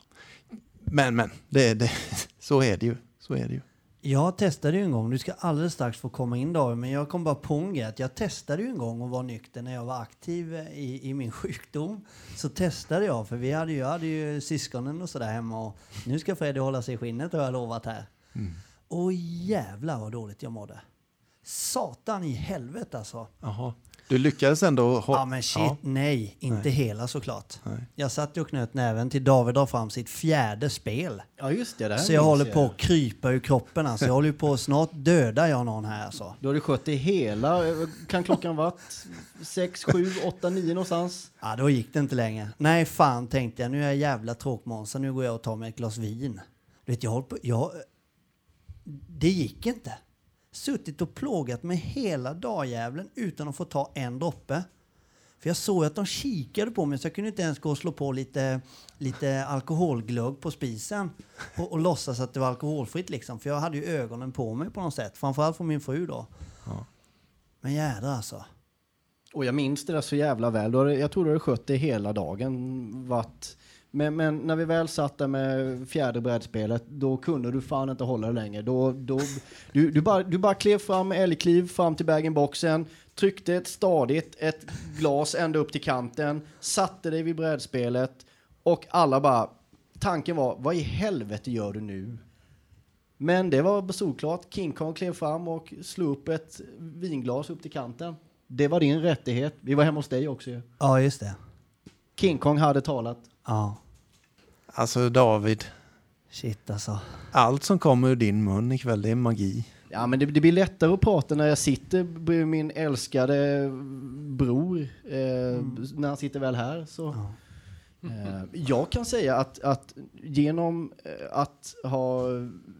Men men, det, det, så är det ju. Så är det ju. Jag testade ju en gång, du ska alldeles strax få komma in David, men jag kom bara på en grej jag testade ju en gång att vara nykter när jag var aktiv eh, i, i min sjukdom. Så testade jag, för vi hade ju, jag hade ju syskonen och sådär hemma och nu ska Freddy hålla sig i skinnet har jag lovat här. Och jävlar vad dåligt jag mådde. Satan i helvete alltså. Jaha. Du lyckades ändå... ha- Ja men shit, Ja. nej, inte Nej. hela såklart. Nej. Jag satt och knöt näven till David drar fram sitt fjärde spel. Ja just det, det Så jag håller på att krypa ur kroppen alltså. Jag håller på att snart döda jag någon här alltså. Då har du skött det hela, eh, kan klockan varit 6, 7, 8, 9 någonstans? Ja, då gick det inte längre. Nej, fan tänkte jag. Nu är jag jävla tråkmånsar. Nu går jag och tar mig ett glas vin. Du vet, jag håller på... Jag, det gick inte. Suttit och plågat mig hela dagjävlen utan att få ta en droppe. För jag såg att de kikade på mig så jag kunde inte ens gå och slå på lite, lite alkoholglögg på spisen och, och låtsas att det var alkoholfritt liksom. För jag hade ju ögonen på mig på något sätt. Framförallt från min fru då. Men jädrar alltså. Och jag minns det där så jävla väl. Jag tror du hade skött det hela dagen. Varit. Men, men när vi väl satt där med fjärde brädspelet, då kunde du fan inte hålla det längre. Då, då, du, du, bara, du bara klev fram, älgkliv, fram till bag-in-boxen, tryckte ett stadigt ett glas ända upp till kanten, satte dig vid brädspelet och alla bara... Tanken var, vad i helvete gör du nu? Men det var solklart. King Kong klev fram och slog upp ett vinglas upp till kanten. Det var din rättighet. Vi var hemma hos dig också ju. Ja, just det. King Kong hade talat. Ja, Alltså David, shit alltså. allt som kommer ur din mun ikväll det är magi. Ja, men det, det blir lättare att prata när jag sitter bredvid min älskade bror. Eh, När han sitter väl här. Så. Eh, Eh, jag kan säga att, att genom eh, att ha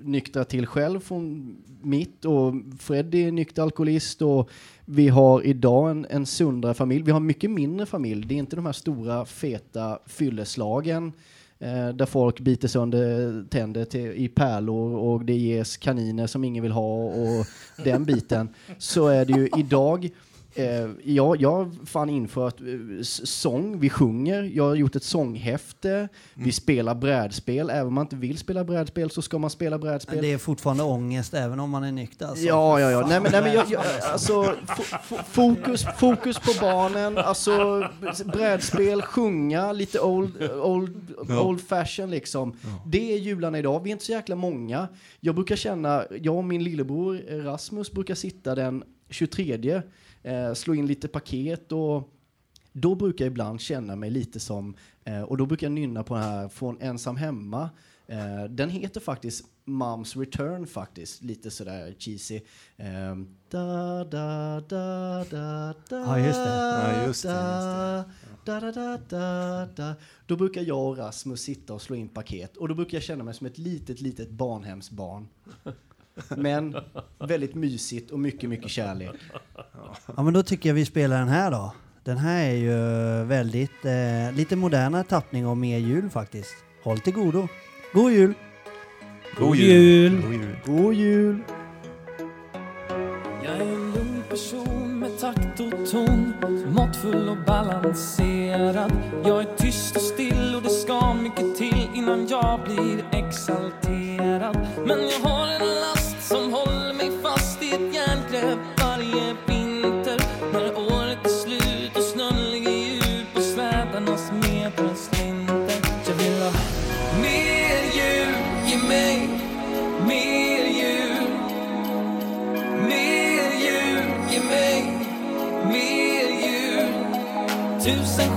nyktrat till själv från mitt och Freddy är nykter alkoholist och vi har idag en, en sundare familj. Vi har en mycket mindre familj. Det är inte de här stora feta fylleslagen eh, där folk biter sönder tänder till, i pärlor och det ges kaniner som ingen vill ha och den biten. Så är det ju idag Eh, jag, jag har fan infört eh, sång, vi sjunger, jag har gjort ett sånghäfte, vi spelar brädspel, även om man inte vill spela brädspel så ska man spela brädspel. Men det är fortfarande ångest även om man är nykter alltså. Ja, ja, ja. Nej, men, nej, men jag, jag, alltså, fo- fo- fokus, fokus på barnen, alltså brädspel, sjunga, lite old, old, old fashion liksom. Det är jularna idag. Vi är inte så jäkla många. Jag brukar känna, jag och min lillebror eh, Rasmus brukar sitta den 23, eh, slå in lite paket och då brukar jag ibland känna mig lite som, eh, och då brukar jag nynna på den här från Ensam Hemma. Eh, den heter faktiskt Moms Return faktiskt, lite sådär cheesy. Eh, da, da, da, da, da, Ja, just det. Ja, just det, Da, da, da, da, da, da. Då brukar jag och Rasmus sitta och slå in paket och då brukar jag känna mig som ett litet, litet barnhemsbarn. Men väldigt mysigt och mycket, mycket kärlek. Ja, men då tycker jag vi spelar den här då. Den här är ju väldigt, eh, lite modernare tappning och mer jul faktiskt. Håll till godo. God jul! God jul. God jul! God jul! Jag är en lugn person med takt och ton Måttfull och balanserad Jag är tyst och still och det ska mycket till innan jag blir exalterad Men jag har en last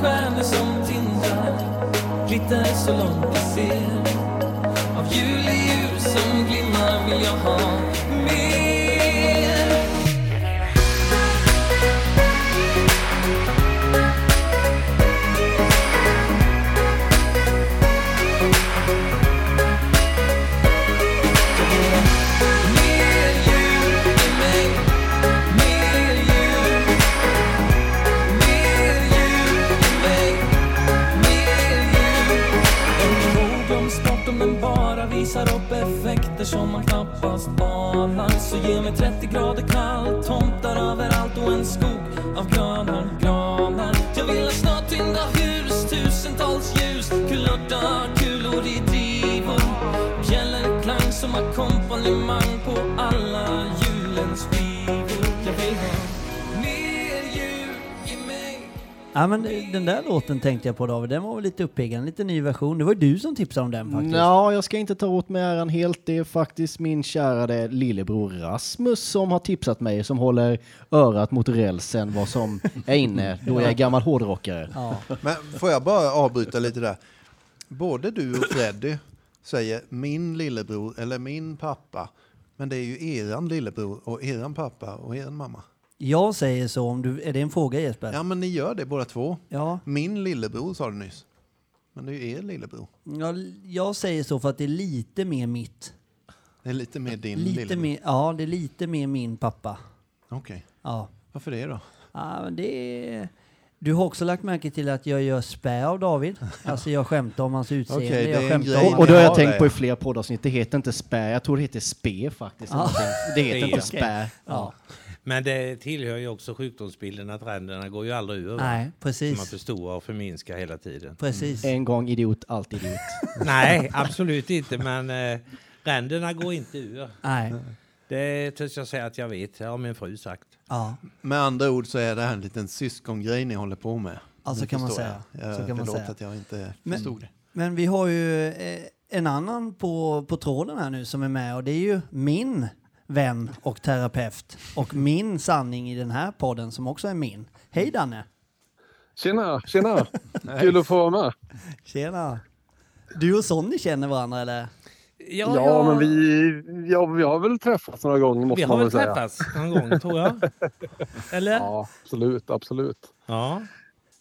stjärnor som tindrar glittrar så långt vi ser. Av juleljus som glimmar vill jag ha mer. Visar upp effekter som man knappast anar. Så ge mig 30 grader kallt, tomtar överallt och en skog av gröna granar. Jag vill ha snart tynda hus, tusentals ljus, kulörta kulor i drivor. Bjällerklang som ackompanjemang på alla julens skivor. Ja men den där låten tänkte jag på David, den var väl lite uppiggande, lite ny version. Det var ju du som tipsade om den faktiskt. Ja, jag ska inte ta åt mig äran helt. Det är faktiskt min kärade lillebror Rasmus som har tipsat mig, som håller örat mot rälsen vad som är inne då jag är gammal hårdrockare. Ja. Men får jag bara avbryta lite där? Både du och Freddy säger min lillebror eller min pappa. Men det är ju eran lillebror och eran pappa och eran mamma. Jag säger så om du, är det en fråga Jesper? Ja, men ni gör det båda två. Ja. Min lillebror sa du nyss. Men det är ju er lillebror. Ja, jag säger så för att det är lite mer mitt. Det är lite mer din Lite lillebror. mer, ja, det är lite mer min pappa. Okej. Ja. Varför det då? ja men det är... Du har också lagt märke till att jag gör spä av David. Alltså jag skämtar om hans utseende. Okej, det är jag skämtar om Och, och då har jag Ja, tänkt det. på i flera poddavsnitt, det heter inte spä, jag tror det heter spe faktiskt. Ja. Det heter inte spä. Ja. Men det tillhör ju också sjukdomsbilden att ränderna går ju aldrig ur. Nej, Så man precis. förstorar och förminskar hela tiden. Precis. En gång idiot, alltid idiot. Nej, absolut inte. Men eh, ränderna går inte ur. Nej. Det törs jag säga att jag vet. Det har min fru sagt. Ja. Med andra ord så är det här en liten syskongrej ni håller på med. Ja, så kan man säga. Jag. Jag Så kan man säga. att jag inte Men- förstod det. Men vi har ju eh, en annan på, på tråden här nu som är med och det är ju min vän och terapeut och min sanning i den här podden som också är min. Hej Danne! Tjena, tjena! Kul att få vara med. Tjena! Du och Sonny känner varandra eller? Ja, men vi, ja, vi har väl träffats några gånger måste Vi man har väl väl säga. träffats någon gång, tror jag. Eller? Ja, absolut, absolut. Ja.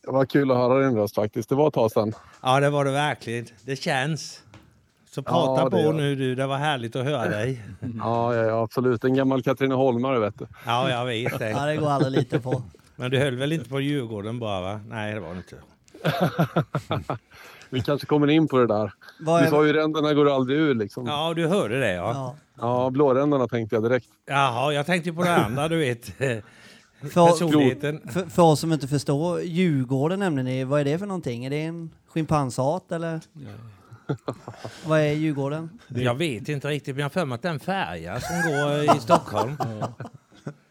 Det var kul att höra din röst faktiskt. Det var ett tag sedan. Ja, det var det verkligen. Det känns. Så prata Ja, det på nu du. Det var härligt att höra dig. Ja, ja, ja absolut. En gammal Katrineholmare vet du. Ja, jag vet Ja, det. det går aldrig lite på. Men du höll väl inte på Djurgården bara, va? Nej, det var det inte. Vi kanske kommer in på det där. Vad Du sa ju ränderna går aldrig ur liksom. Ja, Ja, du hörde det, ja. Ja. blåränderna tänkte jag direkt. Jaha, jag tänkte på det andra, du vet. För, Personligheten. för, för oss som inte förstår, Djurgården nämner ni, vad är det för någonting? Är det en schimpansart eller? vad är Djurgården? Jag vet inte riktigt, men jag har för mig att den färja som går i Stockholm.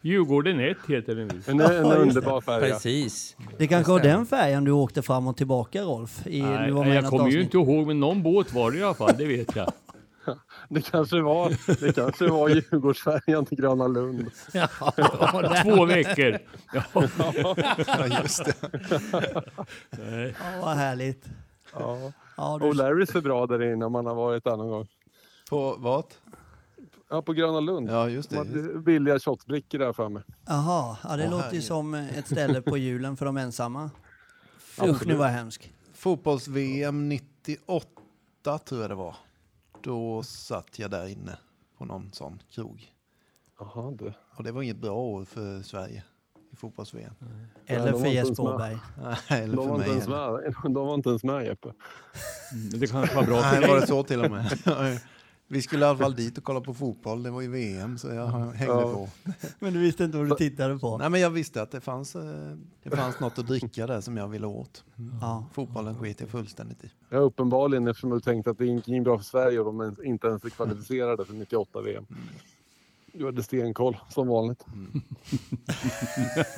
Djurgården 1 heter den visst. En, en underbar färja. Precis. Det kanske var den färjan du åkte fram och tillbaka Rolf? I, Nej, du var jag kommer ju inte ihåg, men någon båt var det i alla fall, det vet jag. Det kanske var, det kanske var Djurgårdsfärjan till Gröna Lund. Två veckor. Ja. Ja, just det. Nej. Ja, vad härligt. Ja. Ja, Och du, Larrys är bra där inne om man har varit där någon gång. På vad? Ja, på Gröna Lund. Ja, just De det. hade billiga shotbrickor där framme. aha, ja, det Åh, låter ju som ett ställe på julen för de ensamma. Usch, nu var jag hemsk. Fotbolls-VM 98 tror jag det var. Då satt jag där inne på någon sån krog. Jaha, du. Och det var inget bra år för Sverige i fotbolls-VM. Eller de för Jesper. Åberg. Eller De för var, mig ens med. de var inte ens med Jeppe. Men Det kanske var bra för Nej, var det dig. så till och med? Vi skulle i alla fall dit och kolla på fotboll. Det var ju VM så jag hängde Ja. på. Men du visste inte vad du tittade på? Nej, men jag visste att det fanns, eh, det fanns något att dricka där som jag ville åt. Ja. Fotbollen sket jag fullständigt i. Ja, uppenbarligen eftersom du tänkte att det gick in bra för Sverige och de inte ens är kvalificerade för 98 VM. Du hade stenkoll som vanligt.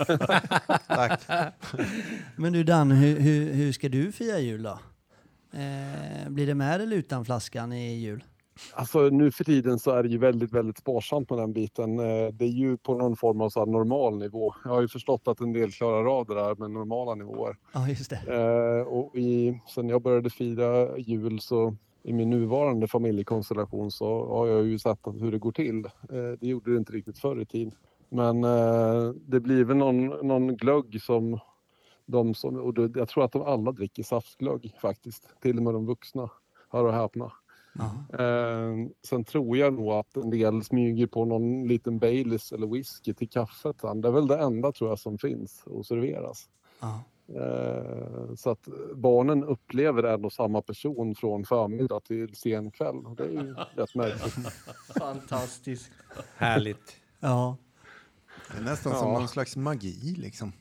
Tack. Men du Dan, hur, hur, hur ska du fira jul då? Eh, blir det med eller utan flaskan i jul? Alltså nu för tiden så är det ju väldigt, väldigt sparsamt med den biten. Eh, Det är ju på någon form av så här normal nivå. Jag har ju förstått att en del klarar av det där med normala nivåer. Ja, just det. Eh, och i, sen jag började fira jul så i min nuvarande familjekonstellation så har jag ju sett att hur det går till. Eh, det gjorde det inte riktigt förr i tiden. Men eh, det blir väl någon, någon glögg som de som, och det, jag tror att de alla dricker saftglögg faktiskt. Till och med de vuxna. Hör och häpna. Eh, sen tror jag nog att en del smyger på någon liten Baileys eller whisky till kaffet. Det är väl det enda tror jag som finns och serveras. Ja. Eh, så att barnen upplever ändå samma person från förmiddag till sen kväll. Och det är ju rätt märkligt. Fantastiskt. Härligt. Ja. Det är nästan som Ja. någon slags magi liksom.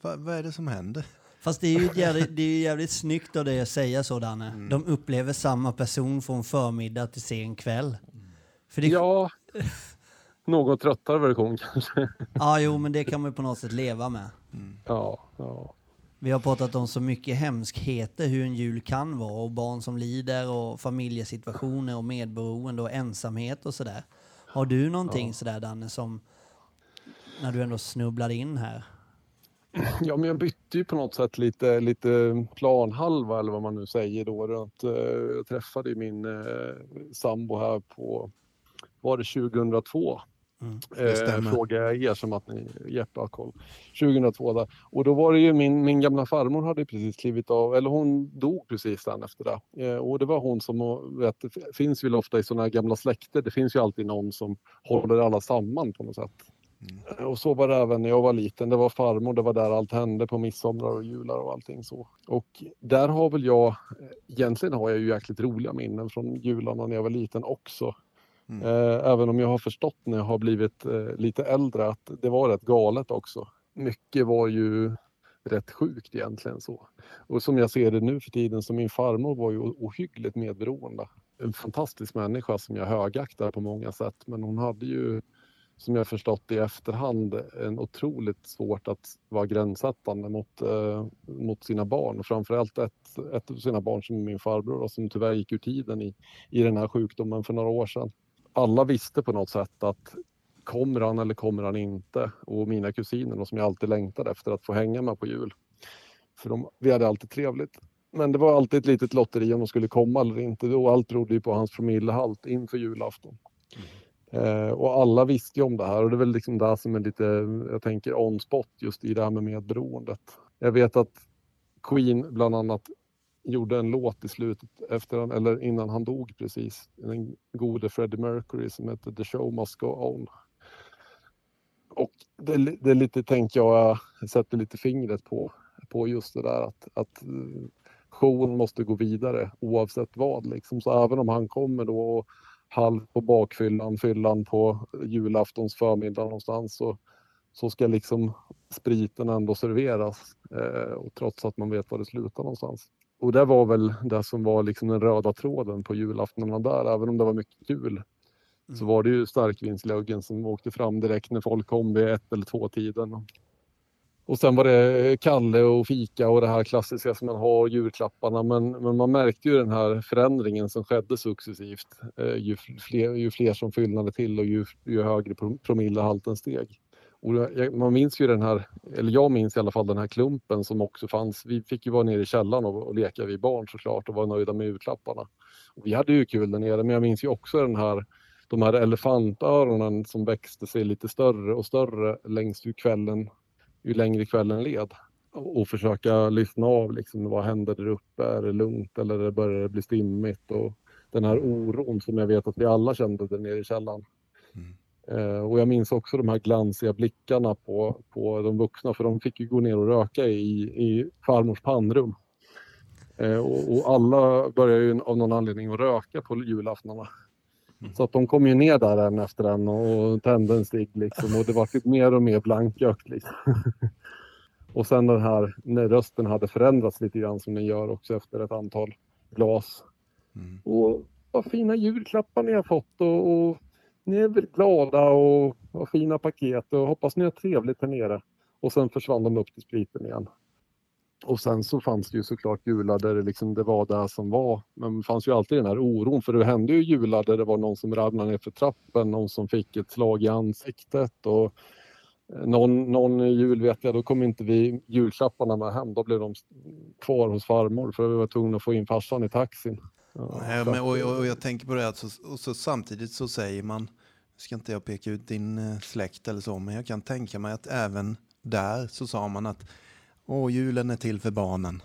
Vad, är det som händer? Fast det är ju jävligt, det är ju jävligt snyggt av dig att säga så Danne. De upplever samma person från förmiddag till sen kväll. För det, ja. Ja, något tröttare version kanske. jo, men det kan man ju på något sätt leva med. Ja, ja. Vi har pratat om så mycket hemskheter, hur en jul kan vara och barn som lider och familjesituationer och medberoende och ensamhet och sådär. Har du någonting sådär Danne som, när du ändå snubblade in här? Ja, men jag bytte ju på något sätt lite, lite planhalva eller vad man nu säger då. Runt, eh, jag träffade ju min eh, sambo här på, var det 2002? Mm. Eh, frågar jag er som att ni, Jeppe har koll. 2002 där. Och då var det ju min, min gamla farmor hade precis klivit av, eller hon dog precis sen efter det. Eh, och det var hon som, vet, det finns väl ofta i sådana här gamla släkter, det finns ju alltid någon som håller alla samman på något sätt. Eh, Och så var det även när jag var liten. Det var farmor, det var där allt hände på midsommar och jular och allting så. Och där har väl jag, eh, egentligen har jag ju jäkligt roliga minnen från jularna när jag var liten också. Mm. Eh, Även om jag har förstått när jag har blivit eh, lite äldre att det var rätt galet också. Mycket var ju rätt sjukt egentligen så. Och som jag ser det nu för tiden så min farmor var ju ohyggligt medberoende. En fantastisk människa som jag högaktar på många sätt men hon hade ju som jag förstått i efterhand en otroligt svårt att vara gränssättande mot, eh, mot sina barn. Och framförallt ett, ett av sina barn som min farbror och som tyvärr gick ur tiden i, i den här sjukdomen för några år sedan. Alla visste på något sätt att kommer han eller kommer han inte? Och mina kusiner som jag alltid längtade efter att få hänga med på jul. För de, vi hade alltid trevligt. Men det var alltid ett litet lotteri om de skulle komma eller inte. Och allt berodde ju på hans promillehalt inför julafton. Eh, och alla visste ju om det här och det är väl liksom det som är lite, jag tänker on spot just i det här med medberoendet. Jag vet att Queen bland annat gjorde en låt i slutet efter, eller innan han dog precis. Den gode Freddie Mercury som heter The show must go on. Och det, är det är lite, tänker jag, jag sätter lite fingret på, på just det där att, att eh, showen måste gå vidare oavsett vad. Liksom. Så även om han kommer då och halv på bakfyllan, fyllan på julaftons förmiddag någonstans så, så ska liksom spriten ändå serveras eh, och trots att man vet var det slutar någonstans. Och det var väl det som var liksom den röda tråden på julaftnarna där, även om det var mycket kul. Så var det ju starkvinsluggen som åkte fram direkt när folk kom vid ett eller två tiden. Och sen var det Kalle och fika och det här klassiska som man har, julklapparna. Men, men man märkte ju den här förändringen som skedde successivt. Eh, ju, fler, ju fler som fyllnade till och ju, ju högre pro- promillehalten steg. Och jag, man minns ju den här, eller jag minns i alla fall den här klumpen som också fanns. Vi fick ju vara nere i källaren och, och leka vi barn såklart och vara nöjda med julklapparna. Och vi hade ju kul där nere men jag minns ju också den här de här elefantöronen som växte sig lite större och större längs ju kvällen, ju längre kvällen led. Och försöka lyssna av liksom, vad händer där uppe? Är det lugnt eller börjar det bli stimmigt? Och den här oron som jag vet att vi alla kände där nere i källaren. Mm och jag minns också de här glansiga blickarna på, på de vuxna för de fick ju gå ner och röka i, i farmors pannrum. Eh, och, och alla började ju av någon anledning att röka på julaftnarna. Så att de kom ju ner där en efter en och tände en cigg liksom och det var typ mer och mer blankött liksom. Och sen den här när rösten hade förändrats lite grann som den gör också efter ett antal glas. Och vad fina julklappar ni har fått och, och ni är väl glada och har fina paket och hoppas ni har trevligt här nere. Och sen försvann de upp till spriten igen. Och sen så fanns det ju såklart jular där det, liksom, det var det som var. Men det fanns ju alltid den här oron för det hände ju jular där det var någon som ramlade ner för trappen, någon som fick ett slag i ansiktet och eh, någon, någon jul vet jag, då kom inte vi julklapparna med hem. Då blev de kvar hos farmor för vi var tvungna att få in farsan i taxin. Nej, så men, och, att, och, och jag tänker på det att så, och så samtidigt så säger man, ska inte jag peka ut din eh, släkt eller så, men jag kan tänka mig att även där så sa man att Åh, julen är till för barnen.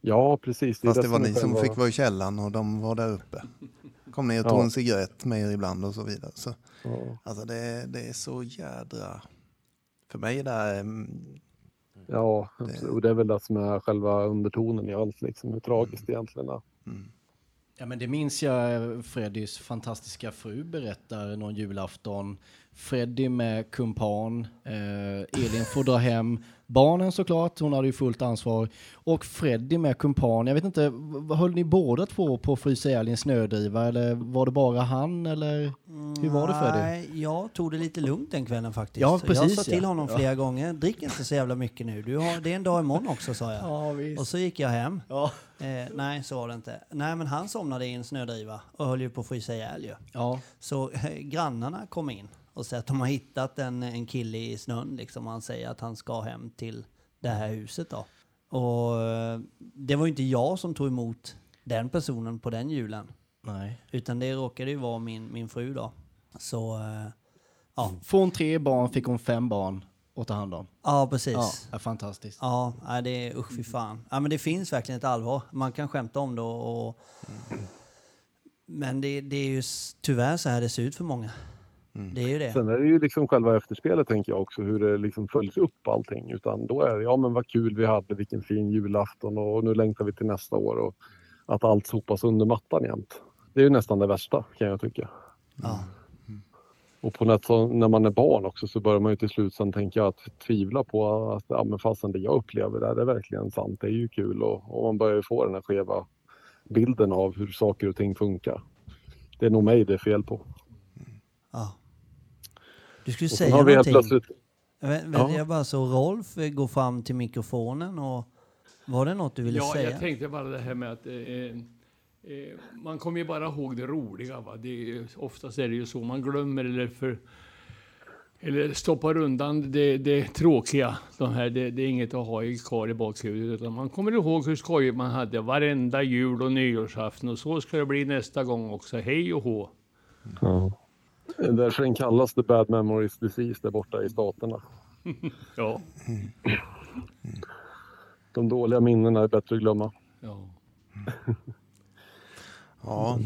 Ja, precis. Fast det var ni som fick vara i källaren och de var där uppe. Kom ner och tog Ja. en cigarett med er ibland och så vidare. Så, Ja. alltså det, det är så jädra... För mig är det här, mm, Ja, och det är väl det som är själva undertonen i allt, liksom, hur tragiskt det egentligen är. Ja, men det minns jag eh, Freddys fantastiska fru berättar någon julafton. Freddy med kumpan, eh, Elin får dra hem barnen såklart, hon hade ju fullt ansvar. Och Freddy med kumpan, jag vet inte, höll ni båda två på att frysa ihjäl i en snödriva eller var det bara han eller hur var det Freddy? Nej, jag tog det lite lugnt den kvällen faktiskt. Ja, precis, jag sa till ja. honom Ja. flera gånger, drick inte så jävla mycket nu. Du har, det är en dag imorgon också, sa jag. Ja, visst. Och så gick jag hem. Ja. Eh, nej, så var det inte. Nej, men han somnade i en snödriva och höll ju på att frysa ihjäl ju. Ja. Så eh, grannarna kom in och sa att de har hittat en, en kille i snön liksom. Han säger att han ska hem till det här huset då. Och eh, det var ju inte jag som tog emot den personen på den julen. Nej. Utan det råkade ju vara min, min fru då. Så, eh, ja. Från tre barn fick hon fem barn att ta hand om. Ja, precis. Ja, fantastiskt. Ja, det är usch fy fan. Ja, men det finns verkligen ett allvar. Man kan skämta om det och... och men det, det är ju tyvärr så här det ser ut för många. Det är ju det. Sen är det ju liksom själva efterspelet tänker jag också, hur det liksom följs upp allting. Utan då är det, ja men vad kul vi hade, vilken fin julafton och nu längtar vi till nästa år. Och att allt sopas under mattan jämt. Det är ju nästan det värsta kan jag tycka. Ja. Och på något, så, när man är barn också så börjar man ju till slut sen tänka att tvivla på att ja, men fasen det jag upplever där det är verkligen sant. Det är ju kul och, och man börjar ju få den här skeva bilden av hur saker och ting funkar. Det är nog mig det är fel på. ja. Du skulle säga har vi någonting. plötsligt Vä- vä- Ja. Jag bara så Rolf eh, går fram till mikrofonen och var det något du ville Ja, säga? jag tänkte bara det här med att eh, eh, man kommer ju bara ihåg det roliga. Va? Det är, oftast är det ju så. Man glömmer eller, för, eller stoppar undan det, det tråkiga. De här, det, det är inget att ha i kvar i bakhuvudet. Utan man kommer ihåg hur skojigt man hade varenda jul och nyårsafton. Och så ska det bli nästa gång också. Hej och hå! Ja. Därför den kallas the bad memories disease där borta i staterna. Ja. De dåliga minnena är bättre att glömma. ja. Ja,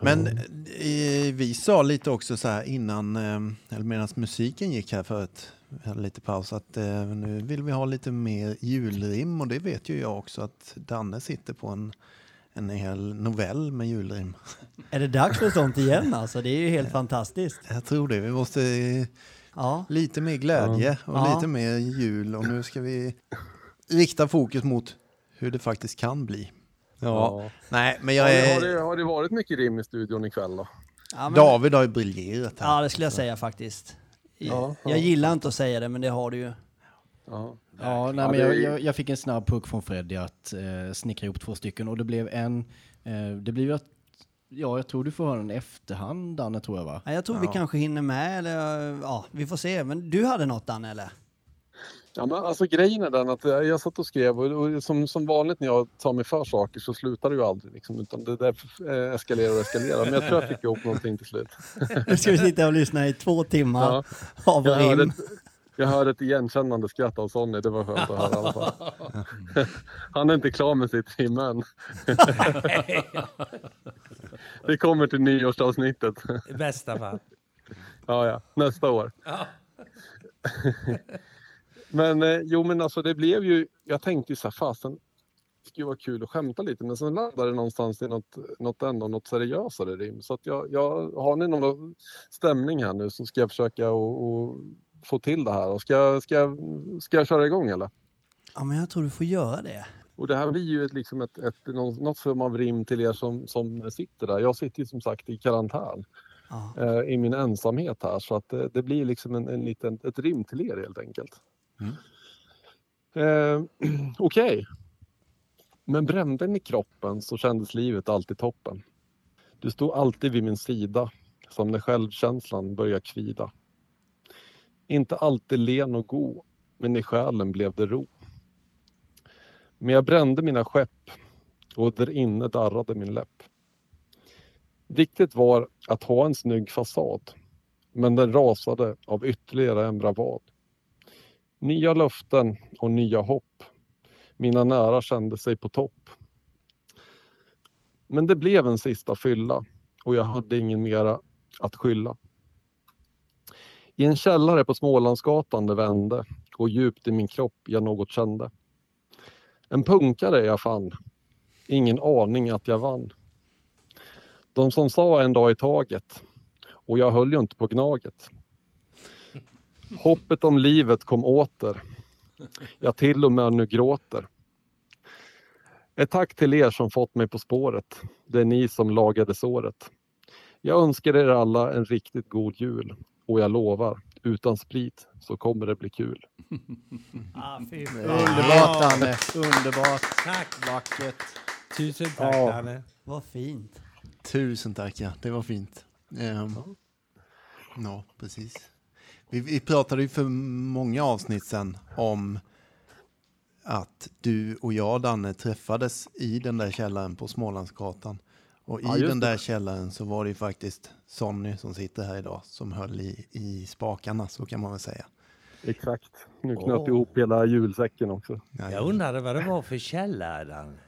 men eh, vi sa lite också så här innan, eh, eller medan musiken gick här förut, vi hade lite paus, att eh, nu vill vi ha lite mer julrim och det vet ju jag också att Danne sitter på en, en hel novell med julrim. Är det dags för sånt igen alltså? Det är ju helt fantastiskt. Jag tror det, vi måste Ja. lite mer glädje och Ja. lite mer jul och nu ska vi rikta fokus mot hur det faktiskt kan bli. Ja, nej men jag Har, det, är... har, det, har det varit mycket rim i studion ikväll då? Ja, men- David har ju briljerat här. Ja, det skulle jag säga faktiskt. Ja, Jag gillar inte att säga det, men det har du ju. Ja. Ja, nej, Ja, men jag, jag, jag fick en snabb puck från Freddy att eh, snickra ihop två stycken och det blev en, eh, det ju att, ja jag tror du får höra den i efterhand Danne tror jag va? Ja, jag tror vi kanske hinner med, eller ja, vi får se. Men du hade något Danne, eller? Ja, men alltså grejen är den att eh, jag satt och skrev och, och som, som vanligt när jag tar mig för saker så slutar det ju aldrig. Liksom, utan det där eh, eskalerar och eskalerar. Men jag tror jag fick ihop någonting till slut. Nu ska vi sitta och lyssna i två timmar Ja. av hörde, rim. Jag hörde ett igenkännande skratt av Sonny. Det var skönt att höra i alla fall. Han är inte klar med sitt rim än. Det kommer till nyårsavsnittet. I bästa fall. Ja, ja. Nästa år. men eh, jo, men alltså det blev ju... Jag tänkte ju så här, fasen, det skulle vara kul att skämta lite, men sen landade det någonstans i något, något ändå något seriösare rim. Så att jag, jag, har ni någon stämning här nu så ska jag försöka och, och få till det här. Och ska, jag- ska, ska jag köra igång eller? Ja, men jag tror du får göra det. Och det här blir ju ett, liksom ett, ett, något form av rim till er som, som sitter där. Jag sitter ju som sagt i karantän Ja. eh, i min ensamhet här så att eh, det blir liksom en, en liten, ett rim till er helt enkelt. Eh, Okej. Men brände den i kroppen så kändes livet alltid toppen. Du stod alltid vid min sida som när självkänslan börjar kvida. Inte alltid len och god, men i själen blev det ro. Men jag brände mina skepp och där inne darrade min läpp. Viktigt var att ha en snygg fasad, men den rasade av ytterligare en bravad. Nya löften och nya hopp. Mina nära kände sig på topp. Men det blev en sista fylla och jag hade ingen mera att skylla. I en källare på Smålandsgatan det vände och djupt i min kropp jag något kände. En punkare jag fann, Ingen aning att jag vann. De som sa en dag i taget och jag höll ju inte på Gnaget. Hoppet om livet kom åter. Jag till och med nu gråter. Ett tack till er som fått mig på spåret. Det är ni som lagade såret. Jag önskar er alla en riktigt god jul och jag lovar, utan sprit så kommer det bli kul. Ah. Underbart Danne, underbart. Tack! Vackert. Tusen tack Ja. Danne. Vad fint. Tusen tack, ja. Det var fint. Ehm, ja, precis. Vi, vi pratade ju för många avsnitt sedan om att du och jag, Danne, träffades i den där källaren på Smålandsgatan. Och i Ja, den där det. källaren så var det ju faktiskt Sonny som sitter här idag som höll i, i spakarna, så kan man väl säga. Exakt. Nu knöt Åh. ihop hela julsäcken också. Jag undrade vad det var för Danne.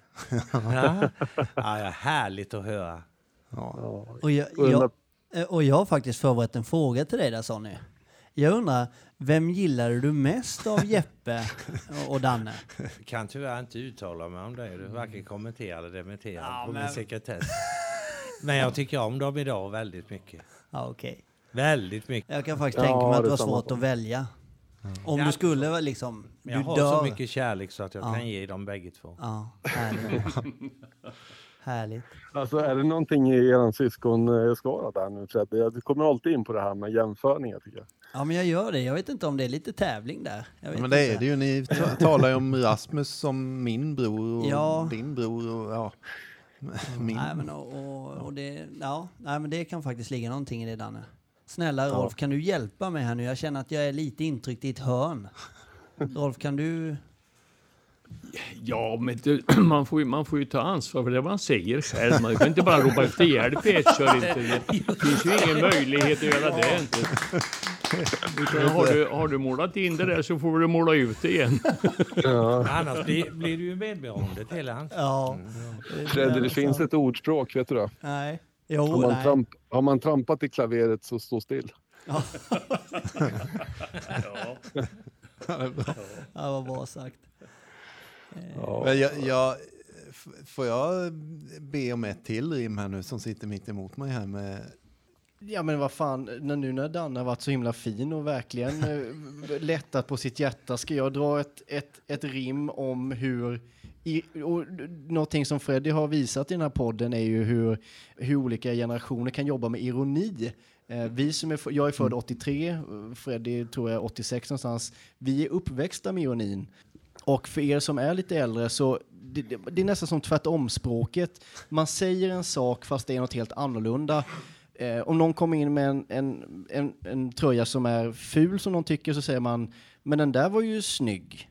ja. Ja, härligt att höra. Ja. Och jag, jag, eh, och jag har faktiskt förberett en fråga till dig där Sonny. Jag undrar, vem gillade du mest av Jeppe och Danne? Kan tyvärr inte uttala mig om det. Du varken kommentera eller dementera Ja, på men- min sekretess. Men jag tycker om dem idag väldigt mycket. Ja, okej. Väldigt mycket. Jag kan faktiskt Ja, tänka mig att det var svårt sak. att välja. Om Ja. du skulle vara liksom, du Jag har dör. så mycket kärlek så att jag Ja. kan ge dem bägge två. Ja, härligt. Alltså är det någonting i er syskonskara där nu Fredde? Du kommer alltid in på det här med jämförningar tycker jag. Ja, men jag gör det. Jag vet inte om det är lite tävling där. Jag vet Men det inte. är det ju. Ni ta- talar ju om Rasmus som min bror och Ja. din bror och ja, min. Nej, men, och, och, och det, ja, nej, men det kan faktiskt ligga någonting i det, Danne. Snälla Rolf, kan du hjälpa mig här nu? Jag känner att jag är lite intryckt i ett hörn. Rolf, kan du... Ja, men det, man, får ju, man får ju ta ansvar för det man säger själv. Man kan inte bara ropa efter hjälp i ett kör inte. Det finns ju ingen möjlighet att göra det. Inte. Utan har, du, har du målat in det där så får du måla ut det igen. Annars blir, blir du ju medberoende till hans. Ja. Fredde, det finns ett ordspråk, vet du det? Nej. Har Jo, man, nej. tramp, har man trampat i klaveret så stå still. Ja, vad bra sagt. Men jag, jag, f- får jag be om ett till rim här nu som sitter mitt emot mig här med Ja men vad fan, när, nu när Danne har varit så himla fin och verkligen eh, lättat på sitt hjärta ska jag dra ett, ett, ett rim om hur i, och någonting som Freddy har visat i den här podden är ju hur, hur olika generationer kan jobba med ironi. Eh, vi som är, jag är född 83, eh, Freddy tror jag är 86 någonstans. Vi är uppväxta med ironin. Och för er som är lite äldre så det, det, det är nästan som tvärtom-språket. Man säger en sak fast det är något helt annorlunda. Eh, om någon kommer in med en, en, en, en tröja som är ful som någon tycker så säger man men den där var ju snygg.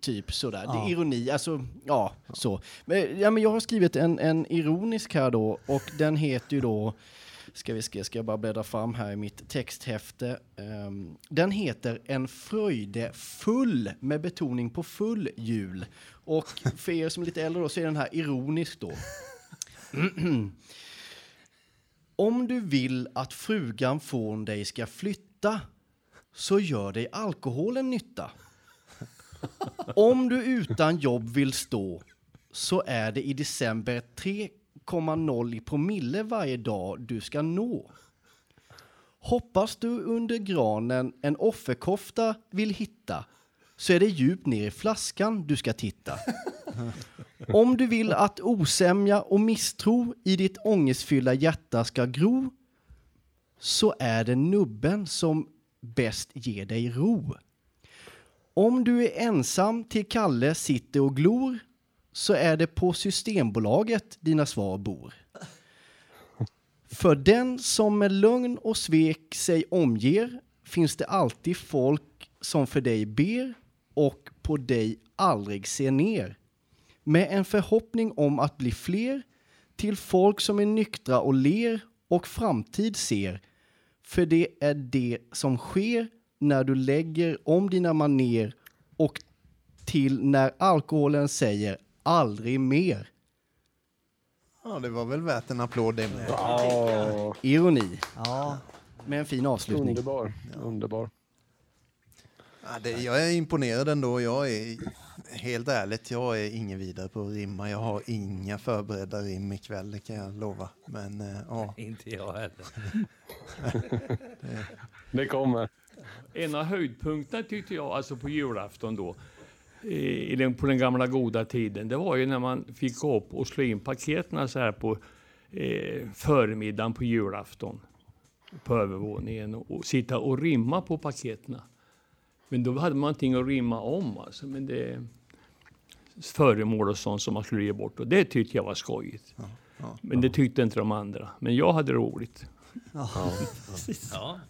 Typ sådär. Det Ja. är ironi, alltså ja, så. Men, ja, men jag har skrivit en, en ironisk här då och den heter ju då Ska vi se, ska jag bara bläddra fram här i mitt texthäfte. Um, den heter En fröjde full med betoning på full jul. Och för er som är lite äldre då så är den här ironisk då. Om du vill att frugan från dig ska flytta så gör dig alkoholen nytta. Om du utan jobb vill stå så är det i december tre 0,0 promille varje dag du ska nå. Hoppas du under granen en offerkofta vill hitta så är det djupt ner i flaskan du ska titta. Om du vill att osämja och misstro i ditt ångestfyllda hjärta ska gro så är det nubben som bäst ger dig ro. Om du är ensam till Kalle sitter och glor så är det på Systembolaget dina svar bor. För den som med lögn och svek sig omger finns det alltid folk som för dig ber och på dig aldrig ser ner. Med en förhoppning om att bli fler till folk som är nyktra och ler och framtid ser. För det är det som sker när du lägger om dina maner och till när alkoholen säger aldrig mer. Ja, det var väl värt en applåd det med. Ja, Ironi Ja, med en fin avslutning. underbar. Underbar. Ja, det, jag är imponerad ändå. Jag är helt ärligt, jag är ingen vidare på att rimma. Jag har inga förberedda rim ikväll, det kan jag lova. Men eh, ja, Inte jag heller. Det kommer. En av höjdpunkterna tyckte jag, alltså på julafton då, i den, på den gamla goda tiden, det var ju när man fick gå upp och slå in paketen så här på eh, förmiddagen på julafton på övervåningen och, och sitta och rimma på paketen. Men då hade man någonting att rimma om alltså, men det föremål och sånt som man skulle ge bort och det tyckte jag var skojigt. ja. Men det tyckte inte de andra. Men jag hade roligt. Ja. Ja.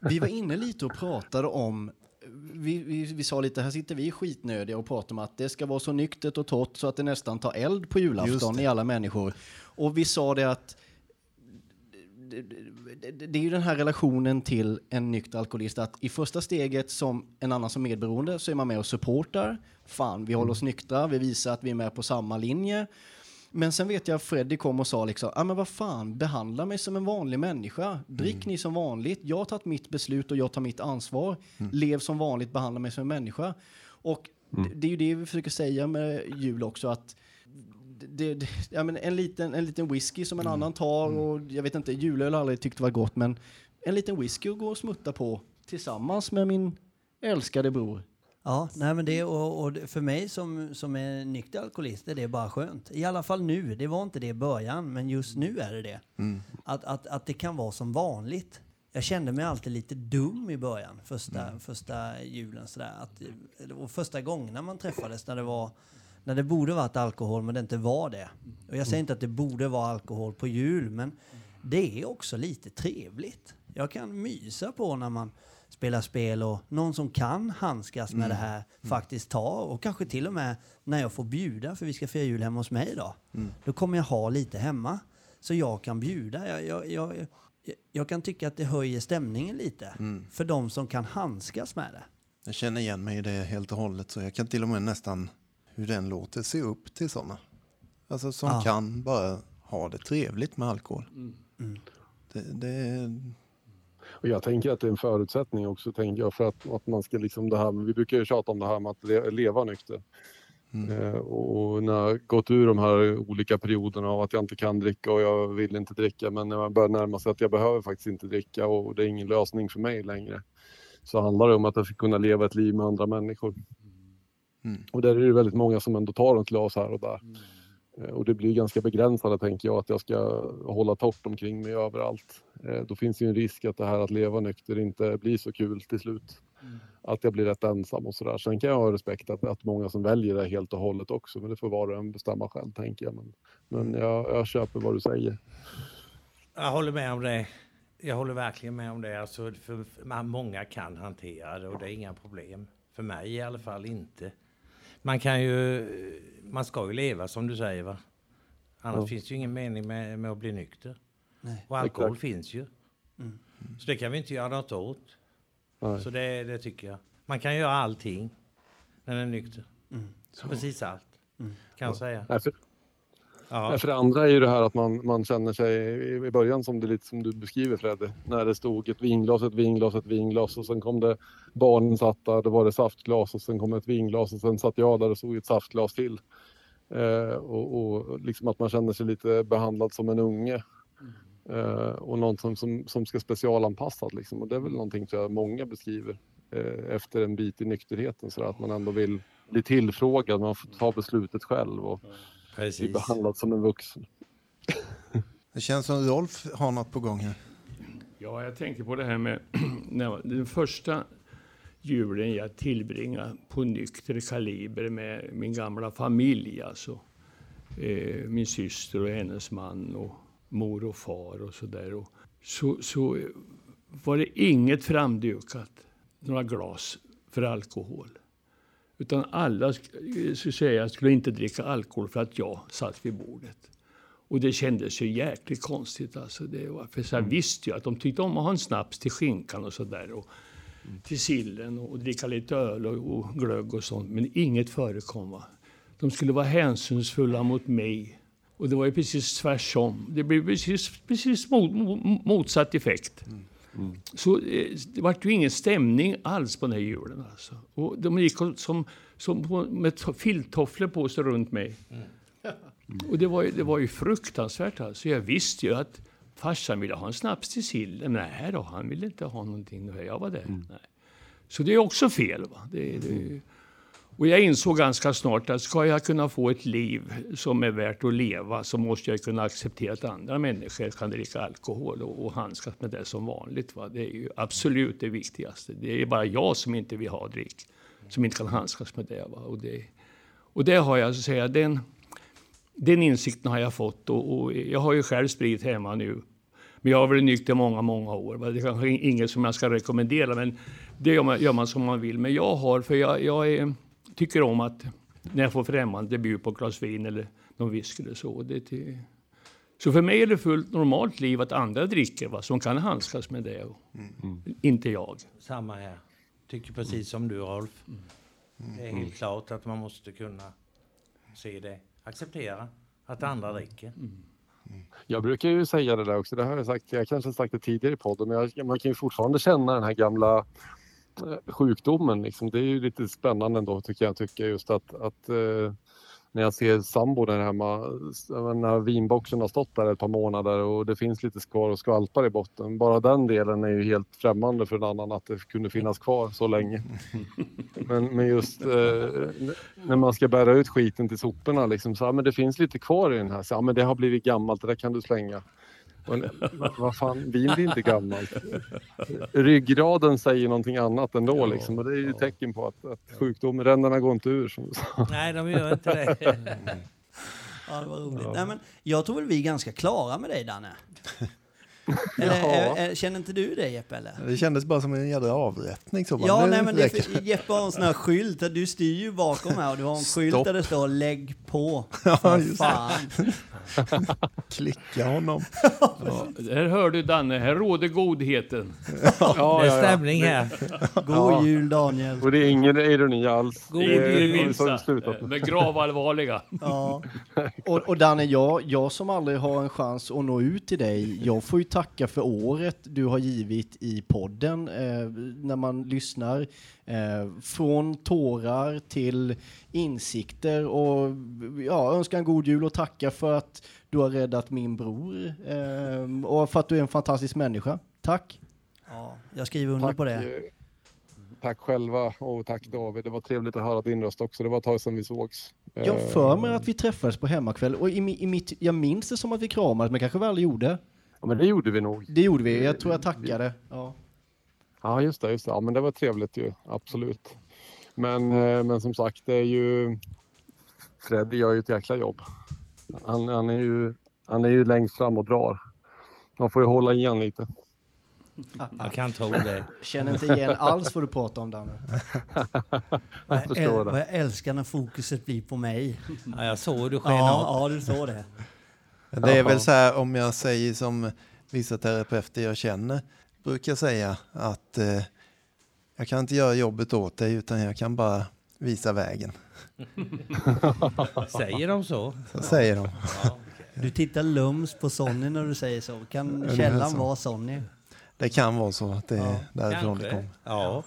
Vi var inne lite och pratade om vi, vi, vi sa lite, här sitter vi skitnödiga och pratar om att det ska vara så nyktert och torrt så att det nästan tar eld på julafton i alla människor. Och vi sa det att det, det, det är ju den här relationen till en nykter alkoholist att i första steget som en annan som medberoende så är man med och supportar. Fan, vi håller oss nyktra, vi visar att vi är med på samma linje. Men sen vet jag att Freddy kom och sa liksom, ja men vad fan, behandla mig som en vanlig människa. Drick ni som vanligt, jag har tagit mitt beslut och jag tar mitt ansvar. Lev som vanligt, behandla mig som en människa. Och det, det är ju det vi försöker säga med jul också, att det, det, ja, men en, liten, en liten whisky som en annan tar och jag vet inte, julöl har aldrig tyckt var gott men en liten whisky att gå och smutta på tillsammans med min älskade bror. Ja, nej men det, och, och det- för mig som, som är nykter alkoholist är det bara skönt. I alla fall nu. Det var inte det i början, men just nu är det det. Att, att, att det kan vara som vanligt. Jag kände mig alltid lite dum i början, första, första julen. Sådär. Att, och första gångerna man träffades när det var när det borde varit alkohol men det inte var det. Och jag säger inte att det borde vara alkohol på jul men det är också lite trevligt. Jag kan mysa på när man spelar spel och någon som kan handskas med det här faktiskt tar och kanske till och med när jag får bjuda för vi ska fira jul hemma hos mig idag. Då kommer jag ha lite hemma så jag kan bjuda. Jag, jag, jag, jag, jag kan tycka att det höjer stämningen lite för de som kan handskas med det. jag känner igen mig i det helt och hållet. Så jag kan till och med nästan, hur den låter, se upp till sådana. Alltså som Ja. kan bara ha det trevligt med alkohol. Det, det, Och jag tänker att det är en förutsättning också, tänker jag, för att, att man ska liksom det här, vi brukar ju tjata om det här med att le, leva nykter. Eh, och när jag gått ur de här olika perioderna av att jag inte kan dricka och jag vill inte dricka, men när man börjar närma sig att jag behöver faktiskt inte dricka och det är ingen lösning för mig längre, så handlar det om att jag ska kunna leva ett liv med andra människor. Mm. Och där är det väldigt många som ändå tar ett glas här och där. Eh, Och det blir ganska begränsande tänker jag att jag ska hålla torrt omkring mig överallt. Eh, Då finns ju en risk att det här att leva nykter inte blir så kul till slut. Att jag blir rätt ensam och sådär. Sen kan jag ha respekt att, att många som väljer det helt och hållet också. Men det får var och en bestämma själv tänker jag. Men, men jag, jag köper vad du säger. Jag håller med om det. Jag håller verkligen med om det. Alltså, för, för många kan hantera det och det är inga problem. För mig i alla fall inte. Man kan ju, man ska ju leva som du säger va? Annars Ja. finns det ju ingen mening med, med att bli nykter. Nej. Och alkohol Exakt. finns ju. Så det kan vi inte göra något åt. Nej. Så det, det tycker jag. Man kan göra allting när man är nykter. Precis allt. Kan jag säga. Nej, för, Ja. för det andra är ju det här att man, man känner sig i, början som det lite som du beskriver Fredde. När det stod ett vinglas, ett vinglas, ett vinglas och sen kom det barnen satt där, då var det saftglas och sen kom ett vinglas och sen satt jag där och stod ett saftglas till. Eh, och, och liksom att man känner sig lite behandlad som en unge. Eh, och någon som, som, som ska specialanpassad liksom. Och det är väl någonting tror jag många beskriver eh, efter en bit i nykterheten. Så att man ändå vill bli tillfrågad, man får ta beslutet själv och bli Precis. behandlad som en vuxen. det känns som Rolf har något på gång här. Ja, jag tänker på det här med när, den första julen jag tillbringade på nykter kaliber med min gamla familj. Alltså. Eh, min syster och hennes man och mor och far och sådär. Så, så var det inget framdukat, några glas för alkohol. Utan alla eh, säga skulle inte dricka alkohol för att jag satt vid bordet. Och det kändes ju jäkligt konstigt. Alltså det var, för så här visste jag att de tyckte om att ha en snaps till skinkan och sådär. Och till sillen och, dricka lite öl och, och glögg och sånt. Men inget förekom. Va? De skulle vara hänsynsfulla mot mig. Och det var ju precis tvärtom. Det blev precis, precis mot, mot, motsatt effekt. Så eh, det var ju ingen stämning alls på den här julen. Alltså. Och de gick som, som på, med to- filttofflor på sig runt mig. Och det var, det var ju fruktansvärt. Alltså. Jag visste ju att farsan ville ha en snaps till sillen. Nej då, han ville inte ha någonting jag var där. Nej. Så det är också fel. Va? Det, det, och jag insåg ganska snart att ska jag kunna få ett liv som är värt att leva så måste jag kunna acceptera att andra människor kan dricka alkohol och, och handskas med det som vanligt. Va? Det är ju absolut det viktigaste. Det är bara jag som inte vill ha drick, som inte kan handskas med det. Va? Och, det och det har jag, så att säga, den, den insikten har jag fått och, och jag har ju själv sprit hemma nu. Men jag har varit nykter många, många år. va. Det är kanske inget som jag ska rekommendera, men det gör man, gör man som man vill. Men jag har, för jag, jag är, tycker om att när jag får främmande bjud på ett glas vin eller någon whisky eller så. Det, till, så för mig är det fullt normalt liv att andra dricker, va, som kan handskas med det. Och Inte jag. Samma här. Tycker precis som du Rolf. Det är helt klart att man måste kunna se det. Acceptera att andra dricker. Jag brukar ju säga det där också, det har jag sagt, jag kanske har sagt det tidigare i podden, men jag, man kan ju fortfarande känna den här gamla sjukdomen. Liksom. Det är ju lite spännande ändå tycker jag, tycker just att, att eh, när jag ser sambon där hemma, när vinboxen har stått där ett par månader och det finns lite skvar och skvalpar i botten. Bara den delen är ju helt främmande för en annan att det kunde finnas kvar så länge. Men, men just eh, när man ska bära ut skiten till soporna liksom, så, ja, men det finns lite kvar i den här. Så, ja, men det har blivit gammalt, det där kan du slänga. Men, vad- fan, vin blir inte gammalt. Ryggraden säger någonting annat ändå liksom, och det är ju tecken på att, att sjukdomen, ränderna går inte ur som du sa. Nej, de gör inte det. Ja, det var roligt. Nej, men jag tror väl vi är ganska klara med dig, Danne. Eller, Ja. är, är, känner inte du det, Jeppe? Eller? Det kändes bara som en jädra avrättning. Så bara, Ja, nej, men det för, Jeppe har en sån här skylt. Du styr ju bakom här och du har en skylt Stopp. där det står lägg på. Ja, just fan. Klicka honom. Ja, här hör du Danne, här råder godheten. Ja, Det är ja, ja. stämning här. God jul Daniel. Och det är ingen ironi alls. God slutat med. Men gravallvarliga. Ja. Och, och Danne, jag, jag som aldrig har en chans att nå ut till dig, jag får ju tacka för året du har givit i podden eh, när man lyssnar. Eh, från tårar till insikter och ja, önska en god jul och tacka för att du har räddat min bror eh, och för att du är en fantastisk människa. Tack! ja, jag skriver under Tack, på det. eh, tack själva och tack David. Det var trevligt att höra din röst också. Det var ett tag sedan vi sågs. Jag Eh, för mig att vi träffades på hemmakväll och i, i mitt, jag minns det som att vi kramades men kanske vi aldrig gjorde. Ja, men det gjorde vi nog. Det gjorde vi, jag tror jag tackade. Ja. Ja, just det. Just det. Ja, men det var trevligt ju. Absolut. Men, eh, men som sagt, det är ju... Fred gör ju ett jäkla jobb. Han, han, är ju, han är ju längst fram och drar. Man får ju hålla igen lite. Jag kan tro det. Känner inte igen alls vad du pratar om Danne. Jag, förstår det. jag älskar när fokuset blir på mig. Ja, jag såg du sken Ja, ja, du såg det. Det är väl så här om jag säger som vissa terapeuter jag känner brukar säga att eh, jag kan inte göra jobbet åt dig utan jag kan bara visa vägen. Säger de så? Så säger de. Du tittar lums på Sonny när du säger så. Kan det källan vara Sonny? Det kan vara så att det är Ja, därifrån det Kanske. kommer. Ja.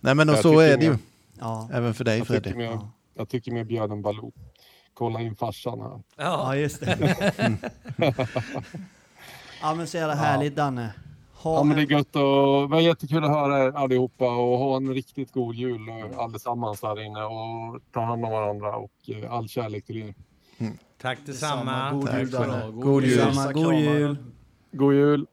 Nej men och så är det ju. Ja, Även för dig Jag tycker Fredrik. jag tycker med bjöden Baloo. Kolla in farsan här. Ja. ja just det. ja men så jävla härligt Danne. Ha Ja, men det är gött och det var jättekul att höra er allihopa och ha en riktigt god jul allesammans här inne och ta hand om varandra och eh, all kärlek till er. Tack detsamma. God jul Tack Danne. God jul. Samma, god jul. God jul!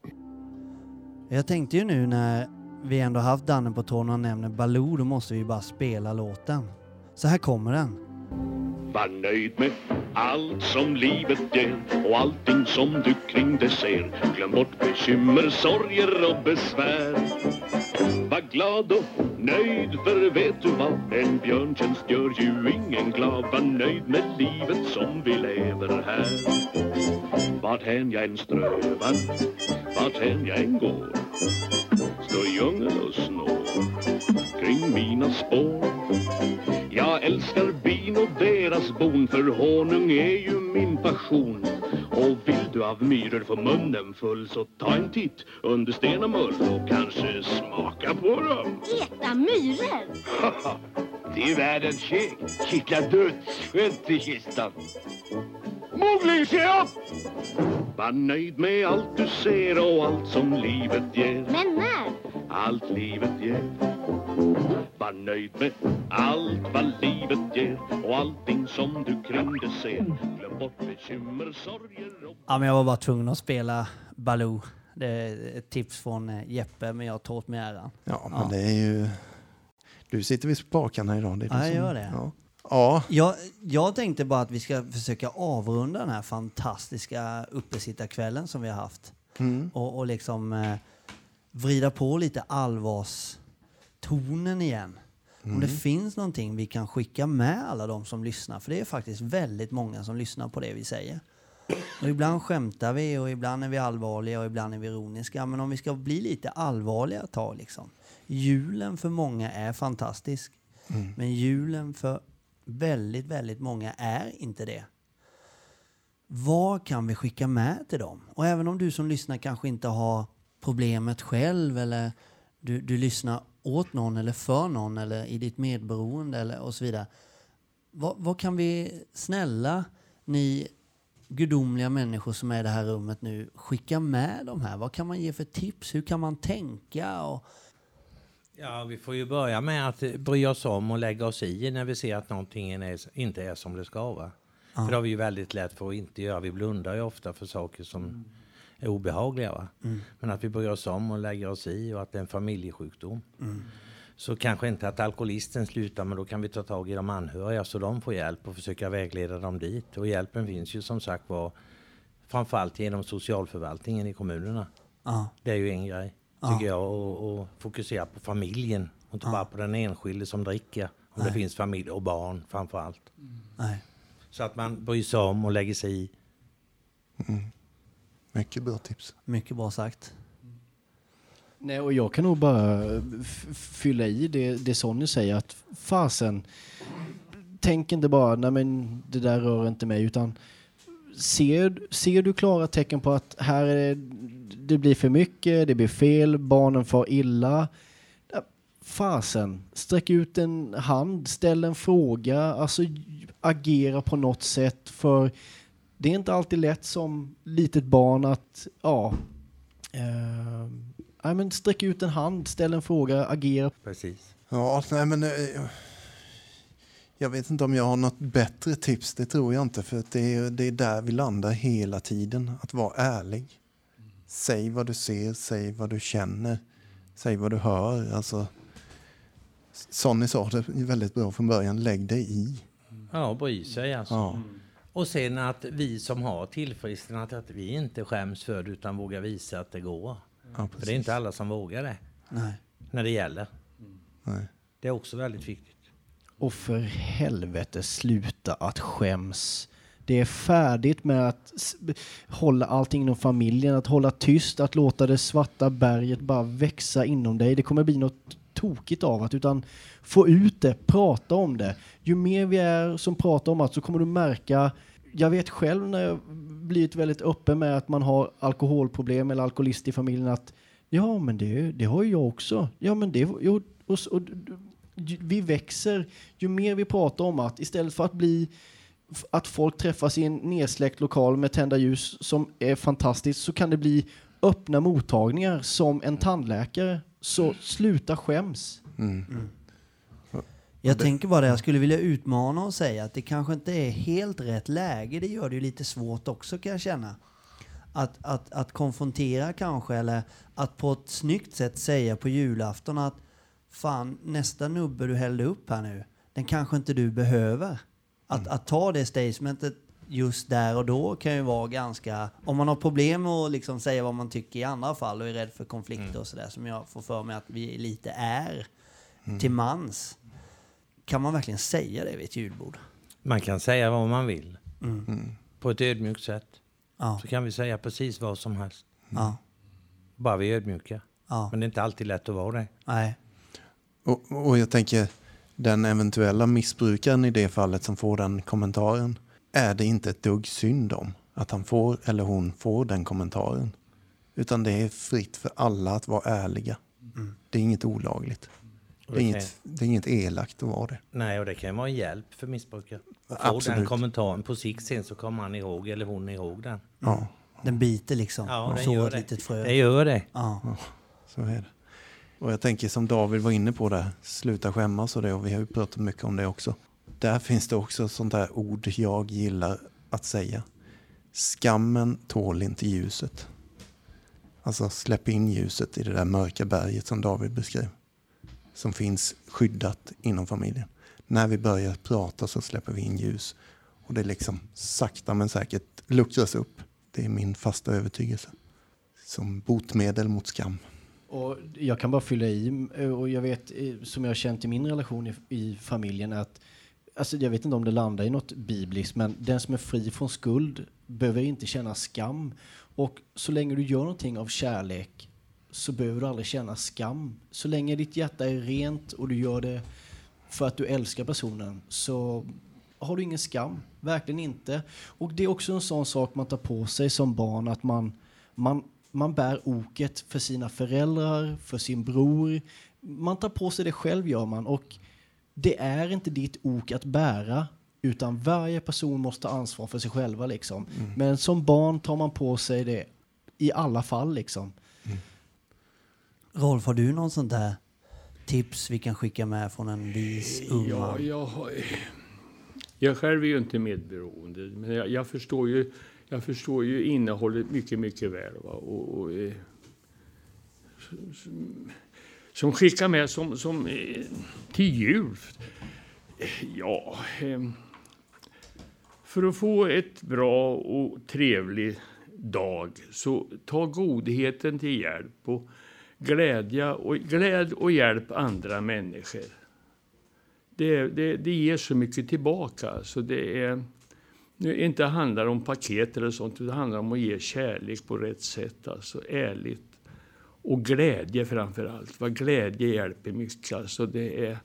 Jag tänkte ju nu när vi ändå haft Danne på tårna och nämner Baloo, då måste vi bara spela låten. Så här kommer den. Var nöjd med allt som livet ger och allting som du kring det ser. Glöm bort bekymmer, sorger och besvär. Var glad och nöjd, för vet du vad? En björntjänst gör ju ingen glad. Var nöjd med livet som vi lever här. Varthän jag än strövar, varthän jag än går. Står djungeln och snår kring mina spår. Jag älskar bin och deras bon för honung är ju min passion Och vill du av myror få munnen full så ta en titt under sten och mull och kanske smaka på dem. Äta myror? Det är världens käk. Kittlar dödsskönt i kistan. Mowgli, se upp! Var nöjd med allt du ser och allt som livet ger. Men när? Allt livet ger. Var nöjd med allt vad livet ger och allting som du kring det ser. Glöm bort bekymmer, sorger och... Ja, men jag var bara tvungen att spela Baloo. Det är ett tips från eh, Jeppe, men jag tar åt mig äran. Ja, men det är ju... Du sitter vid spakarna idag. Det är du Ja, jag som- gör det. Ja. Ja, Jag, jag tänkte bara att vi ska försöka avrunda den här fantastiska uppesittarkvällen som vi har haft. Mm. Och, och liksom eh, vrida på lite allvarstonen igen. Om det finns någonting vi kan skicka med alla de som lyssnar. För det är faktiskt väldigt många som lyssnar på det vi säger. Och ibland skämtar vi och ibland är vi allvarliga och ibland är vi ironiska. Men om vi ska bli lite allvarliga ett tag liksom. Julen för många är fantastisk. Men julen för väldigt, väldigt många är inte det. Vad kan vi skicka med till dem? Och även om du som lyssnar kanske inte har problemet själv eller du, du lyssnar åt någon eller för någon eller i ditt medberoende eller och så vidare. Vad, vad kan vi, snälla ni gudomliga människor som är i det här rummet nu, skicka med de här? Vad kan man ge för tips? Hur kan man tänka? Och, Ja, vi får ju börja med att bry oss om och lägga oss i när vi ser att någonting inte är som det ska vara. För det har vi ju väldigt lätt för att inte göra. Vi blundar ju ofta för saker som är obehagliga. Va? Men att vi bryr oss om och lägger oss i och att det är en familjesjukdom. Så kanske inte att alkoholisten slutar, men då kan vi ta tag i de anhöriga så de får hjälp och försöka vägleda dem dit. Och hjälpen finns ju som sagt var framförallt genom socialförvaltningen i kommunerna. ja, Det är ju en grej, tycker jag, och, och fokusera på familjen och inte bara på den enskilde som dricker. Om det finns familj och barn framför allt. nej. Så att man bryr sig om och lägger sig i. mycket bra tips. Mycket bra sagt. Nej, och jag kan nog bara fylla i det, det Sonny säger att fasen, tänk inte bara nej men det där rör inte mig utan ser, ser du klara tecken på att här är, det blir för mycket, det blir fel, barnen far illa. Fasen, sträck ut en hand, ställ en fråga, alltså agera på något sätt för det är inte alltid lätt som litet barn att, ja, eh, nej men sträck ut en hand, ställ en fråga, agera. Precis. Ja, nej men... eh, Jag vet inte om jag har något bättre tips, det tror jag inte. För det är, det är där vi landar hela tiden, att vara ärlig. Säg vad du ser, säg vad du känner, säg vad du hör. Alltså, Sonny sa det väldigt bra från början, lägg dig i. Ja, bry sig alltså. Ja. Och sen att vi som har tillfrisknat, att vi inte skäms för det utan vågar visa att det går. Ja, För det är inte alla som vågar det Nej. när det gäller. Nej. Det är också väldigt viktigt. Och för helvete sluta att skäms. Det är färdigt med att hålla allting inom familjen, att hålla tyst, att låta det svarta berget bara växa inom dig. Det kommer bli något tokigt av att utan få ut det, prata om det. Ju mer vi är som pratar om att så kommer du märka jag vet själv när jag blivit väldigt öppen med att man har alkoholproblem eller alkoholist i familjen att ja men det, det har ju jag också. Ja men det, och, och, och, vi växer ju mer vi pratar om att istället för att bli att folk träffas i en nedsläckt lokal med tända ljus som är fantastiskt så kan det bli öppna mottagningar som en tandläkare. Så sluta skäms. Mm. Jag tänker bara det, jag skulle vilja utmana och säga att det kanske inte är helt rätt läge. Det gör det ju lite svårt också kan jag känna. Att, att, att konfrontera kanske, eller att på ett snyggt sätt säga på julafton att fan, nästa nubbe du hällde upp här nu, den kanske inte du behöver. Att, att ta det statementet just där och då kan ju vara ganska... Om man har problem med att liksom säga vad man tycker i andra fall och är rädd för konflikter och sådär, som jag får för mig att vi lite är till mans. Kan man verkligen säga det vid ett julbord? Man kan säga vad man vill Mm. på ett ödmjukt sätt. Ja, Så kan vi säga precis vad som helst. ja, Bara vi är ödmjuka. ja. Men det är inte alltid lätt att vara det. Nej. Och, och jag tänker, den eventuella missbrukaren i det fallet som får den kommentaren, är det inte ett dugg synd om. att han får eller hon får den kommentaren. Utan det är fritt för alla att vara ärliga. Det är inget olagligt. Det är det inget, det är inget elakt att vara det. Nej, och det kan vara en hjälp för missbrukare. Att få Absolut. den kommentaren. På sikt sen så kommer han ihåg, eller hon ihåg den. Ja, Den biter liksom. Ja, den så gör ett det. litet frö. Det gör det. Ja. så är det. Och jag tänker som David var inne på där, sluta skämmas och det. Och vi har ju pratat mycket om det också. Där finns det också sånt där ord jag gillar att säga. Skammen tål inte ljuset. Alltså släpp in ljuset i det där mörka berget som David beskrev. Som finns skyddat inom familjen. När vi börjar prata så släpper vi in ljus. Och det liksom sakta men säkert luckras upp. Det är min fasta övertygelse. Som botemedel mot skam. Och jag kan bara fylla i, eh, och jag vet, eh, som jag har känt i min relation i, i familjen, att Alltså jag vet inte om det landar i något bibliskt, men den som är fri från skuld behöver inte känna skam. Och så länge du gör någonting av kärlek så behöver du aldrig känna skam. Så länge ditt hjärta är rent och du gör det för att du älskar personen så har du ingen skam. Verkligen inte. Och det är också en sån sak man tar på sig som barn, att man, man, man bär oket för sina föräldrar, för sin bror. Man tar på sig det själv gör man. Och det är inte ditt ok att bära, utan varje person måste ta ansvar för sig själva. Liksom. Men som barn tar man på sig det i alla fall. Liksom. Rolf, har du någon sånt där tips vi kan skicka med från en vis ung Ja, jag, har, jag själv är ju inte medberoende, men jag, jag, förstår, ju, jag förstår ju innehållet mycket, mycket väl. Va? Och, och, eh, som, som skickar med som, som eh, till jul. Ja, eh, för att få ett bra och trevlig dag så ta godheten till hjälp och glädja och, gläd och hjälp andra människor det, det, det ger så mycket tillbaka. Så det är, inte handlar om paket eller sånt, utan det handlar om att ge kärlek på rätt sätt. Alltså ärligt. Och glädje framför allt. Vad glädje hjälper mycket. Alltså det är,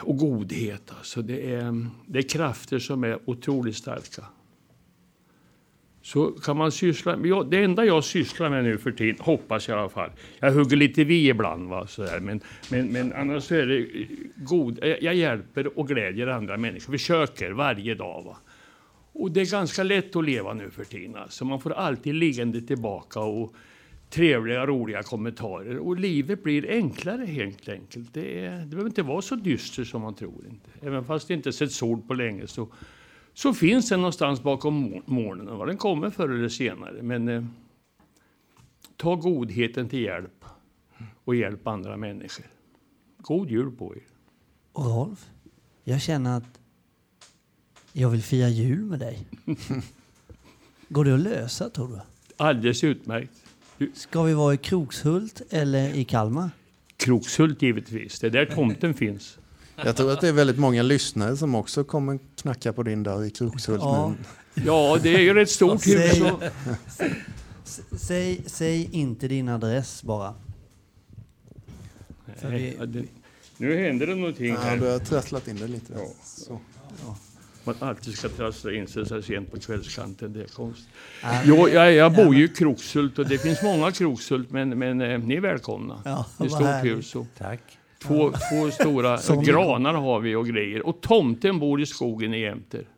och godhet. Alltså det, är, det är krafter som är otroligt starka. Så kan man syssla med... ja, Det enda jag sysslar med nu för tiden, hoppas jag i alla fall. Jag hugger lite vi ibland, va, så där, men, men, men annars så är det eh, god. Eh, jag hjälper och glädjer andra människor. Försöker varje dag. Va. Och det är ganska lätt att leva nu för tiden. Alltså. Man får alltid liggande tillbaka och trevliga, roliga kommentarer. Och livet blir enklare helt enkelt. Det, är, det behöver inte vara så dystert som man tror. Inte. Även fast det inte sett sol på länge så så finns den någonstans bakom mol- molnen. och Den kommer förr eller senare. Men eh, ta godheten till hjälp och hjälp andra människor. God jul på er. Och Rolf, jag känner att jag vill fira jul med dig. Går det att lösa tror du? Alldeles utmärkt. Ska vi vara i Krokshult eller i Kalmar? Krokshult givetvis. Det är där tomten finns. Jag tror att det är väldigt många lyssnare som också kommer knacka på din dörr i Krokshult. Ja. Ja, det är ju rätt stort hus. Säg, säg, säg inte din adress bara. Ja, det- Nu händer det någonting Ja, här. du har trasslat in det lite. Ja. Så. Man alltid ska trassla in sig så sent på kvällskanten. Det är konst. Ja, Jo, jag, jag bor ju i Krokshult och det finns många Krokshult, men, men eh, ni är välkomna. Ja, det är vad stort härligt. hus. Tack. Två, två stora Som- granar har vi och grejer. Och tomten bor i skogen i Jämter.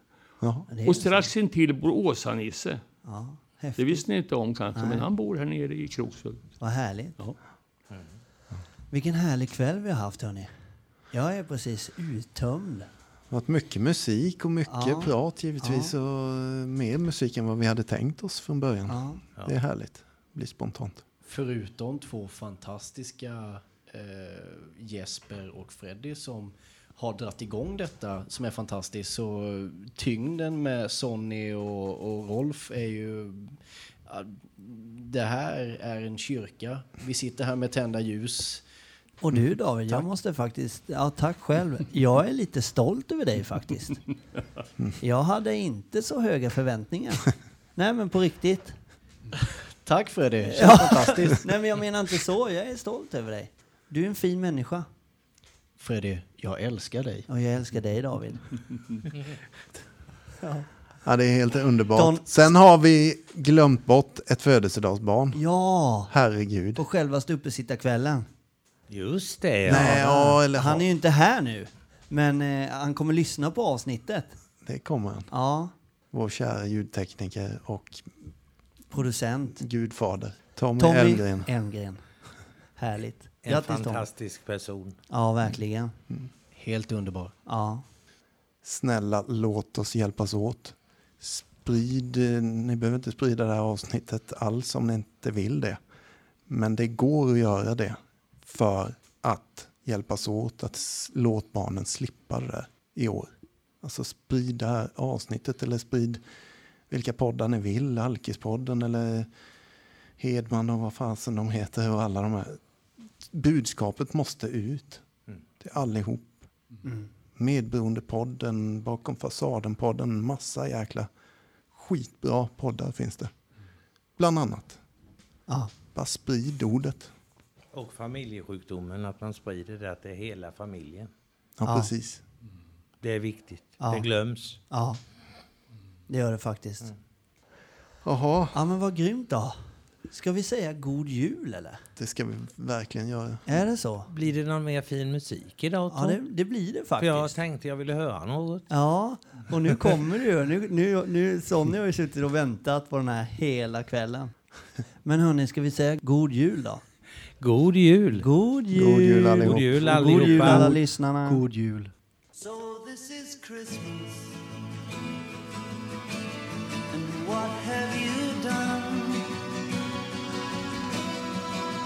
Ja. Och strax intill bor Åsa-Nisse. Ja, Det visste ni inte om kanske, Nej. men han bor här nere i Krokshult. Vad härligt. Ja. Vilken härlig kväll vi har haft hörni. Jag är precis uttömd. Det har varit mycket musik och mycket Ja. prat givetvis. Och eh, mer musik än vad vi hade tänkt oss från början. Ja. Det är härligt. Det blir spontant. Förutom två fantastiska Jesper och Freddy som har dratt igång detta som är fantastiskt så tyngden med Sonny och, och Rolf är ju ja, det här är en kyrka. Vi sitter här med tända ljus. Och du David, jag måste faktiskt, ja tack själv. Jag är lite stolt över dig faktiskt. Jag hade inte så höga förväntningar. Nej men på riktigt. Tack Freddy, det känns fantastiskt. Nej men jag menar inte så, jag är stolt över dig. Du är en fin människa. Freddy, jag älskar dig. Och jag älskar dig David. Ja, det är helt underbart. Don- Sen har vi glömt bort ett födelsedagsbarn. Ja, Herregud. på självaste uppesittarkvällen. Just det, Nej, ja, eller Han är ju inte här nu, men eh, han kommer lyssna på avsnittet. det kommer han. Ja, Vår kära ljudtekniker och producent. gudfader. Tommy, Tommy. Elgren. Härligt. En Grattis Tom. fantastisk person. Ja, verkligen. Helt underbar. Ja. Snälla, låt oss hjälpas åt. Sprid, eh, ni behöver inte sprida det här avsnittet alls om ni inte vill det. Men det går att göra det för att hjälpas åt att låt barnen slippa det där i år. Alltså sprid det här avsnittet eller sprid vilka poddar ni vill. Alkispodden eller Hedman och vad fasen de heter och alla de här. Budskapet måste ut till allihop. Medberoendepodden, Bakom fasaden-podden, massa jäkla skitbra poddar finns det. Bland annat. Ja. Bara sprid ordet. Och familjesjukdomen, att man sprider det till hela familjen. Ja, Ja. precis. Det är viktigt. Ja. Det glöms. ja, det gör det faktiskt. Jaha, Ja, men vad grymt då. Ska vi säga god jul eller? det ska vi verkligen göra. Är det så? Blir det någon mer fin musik idag Tom? Ja, det, det blir det För jag faktiskt. tänkte jag ville höra något. Ja, och nu kommer det ju. Nu, nu, nu, Sonny har ju suttit och väntat på den här hela kvällen. Men hörni, ska vi säga god jul då? God jul! God jul! God jul allihop. God jul Och God jul allihopa. alla lyssnarna. God jul. So this is Christmas. And what have you done?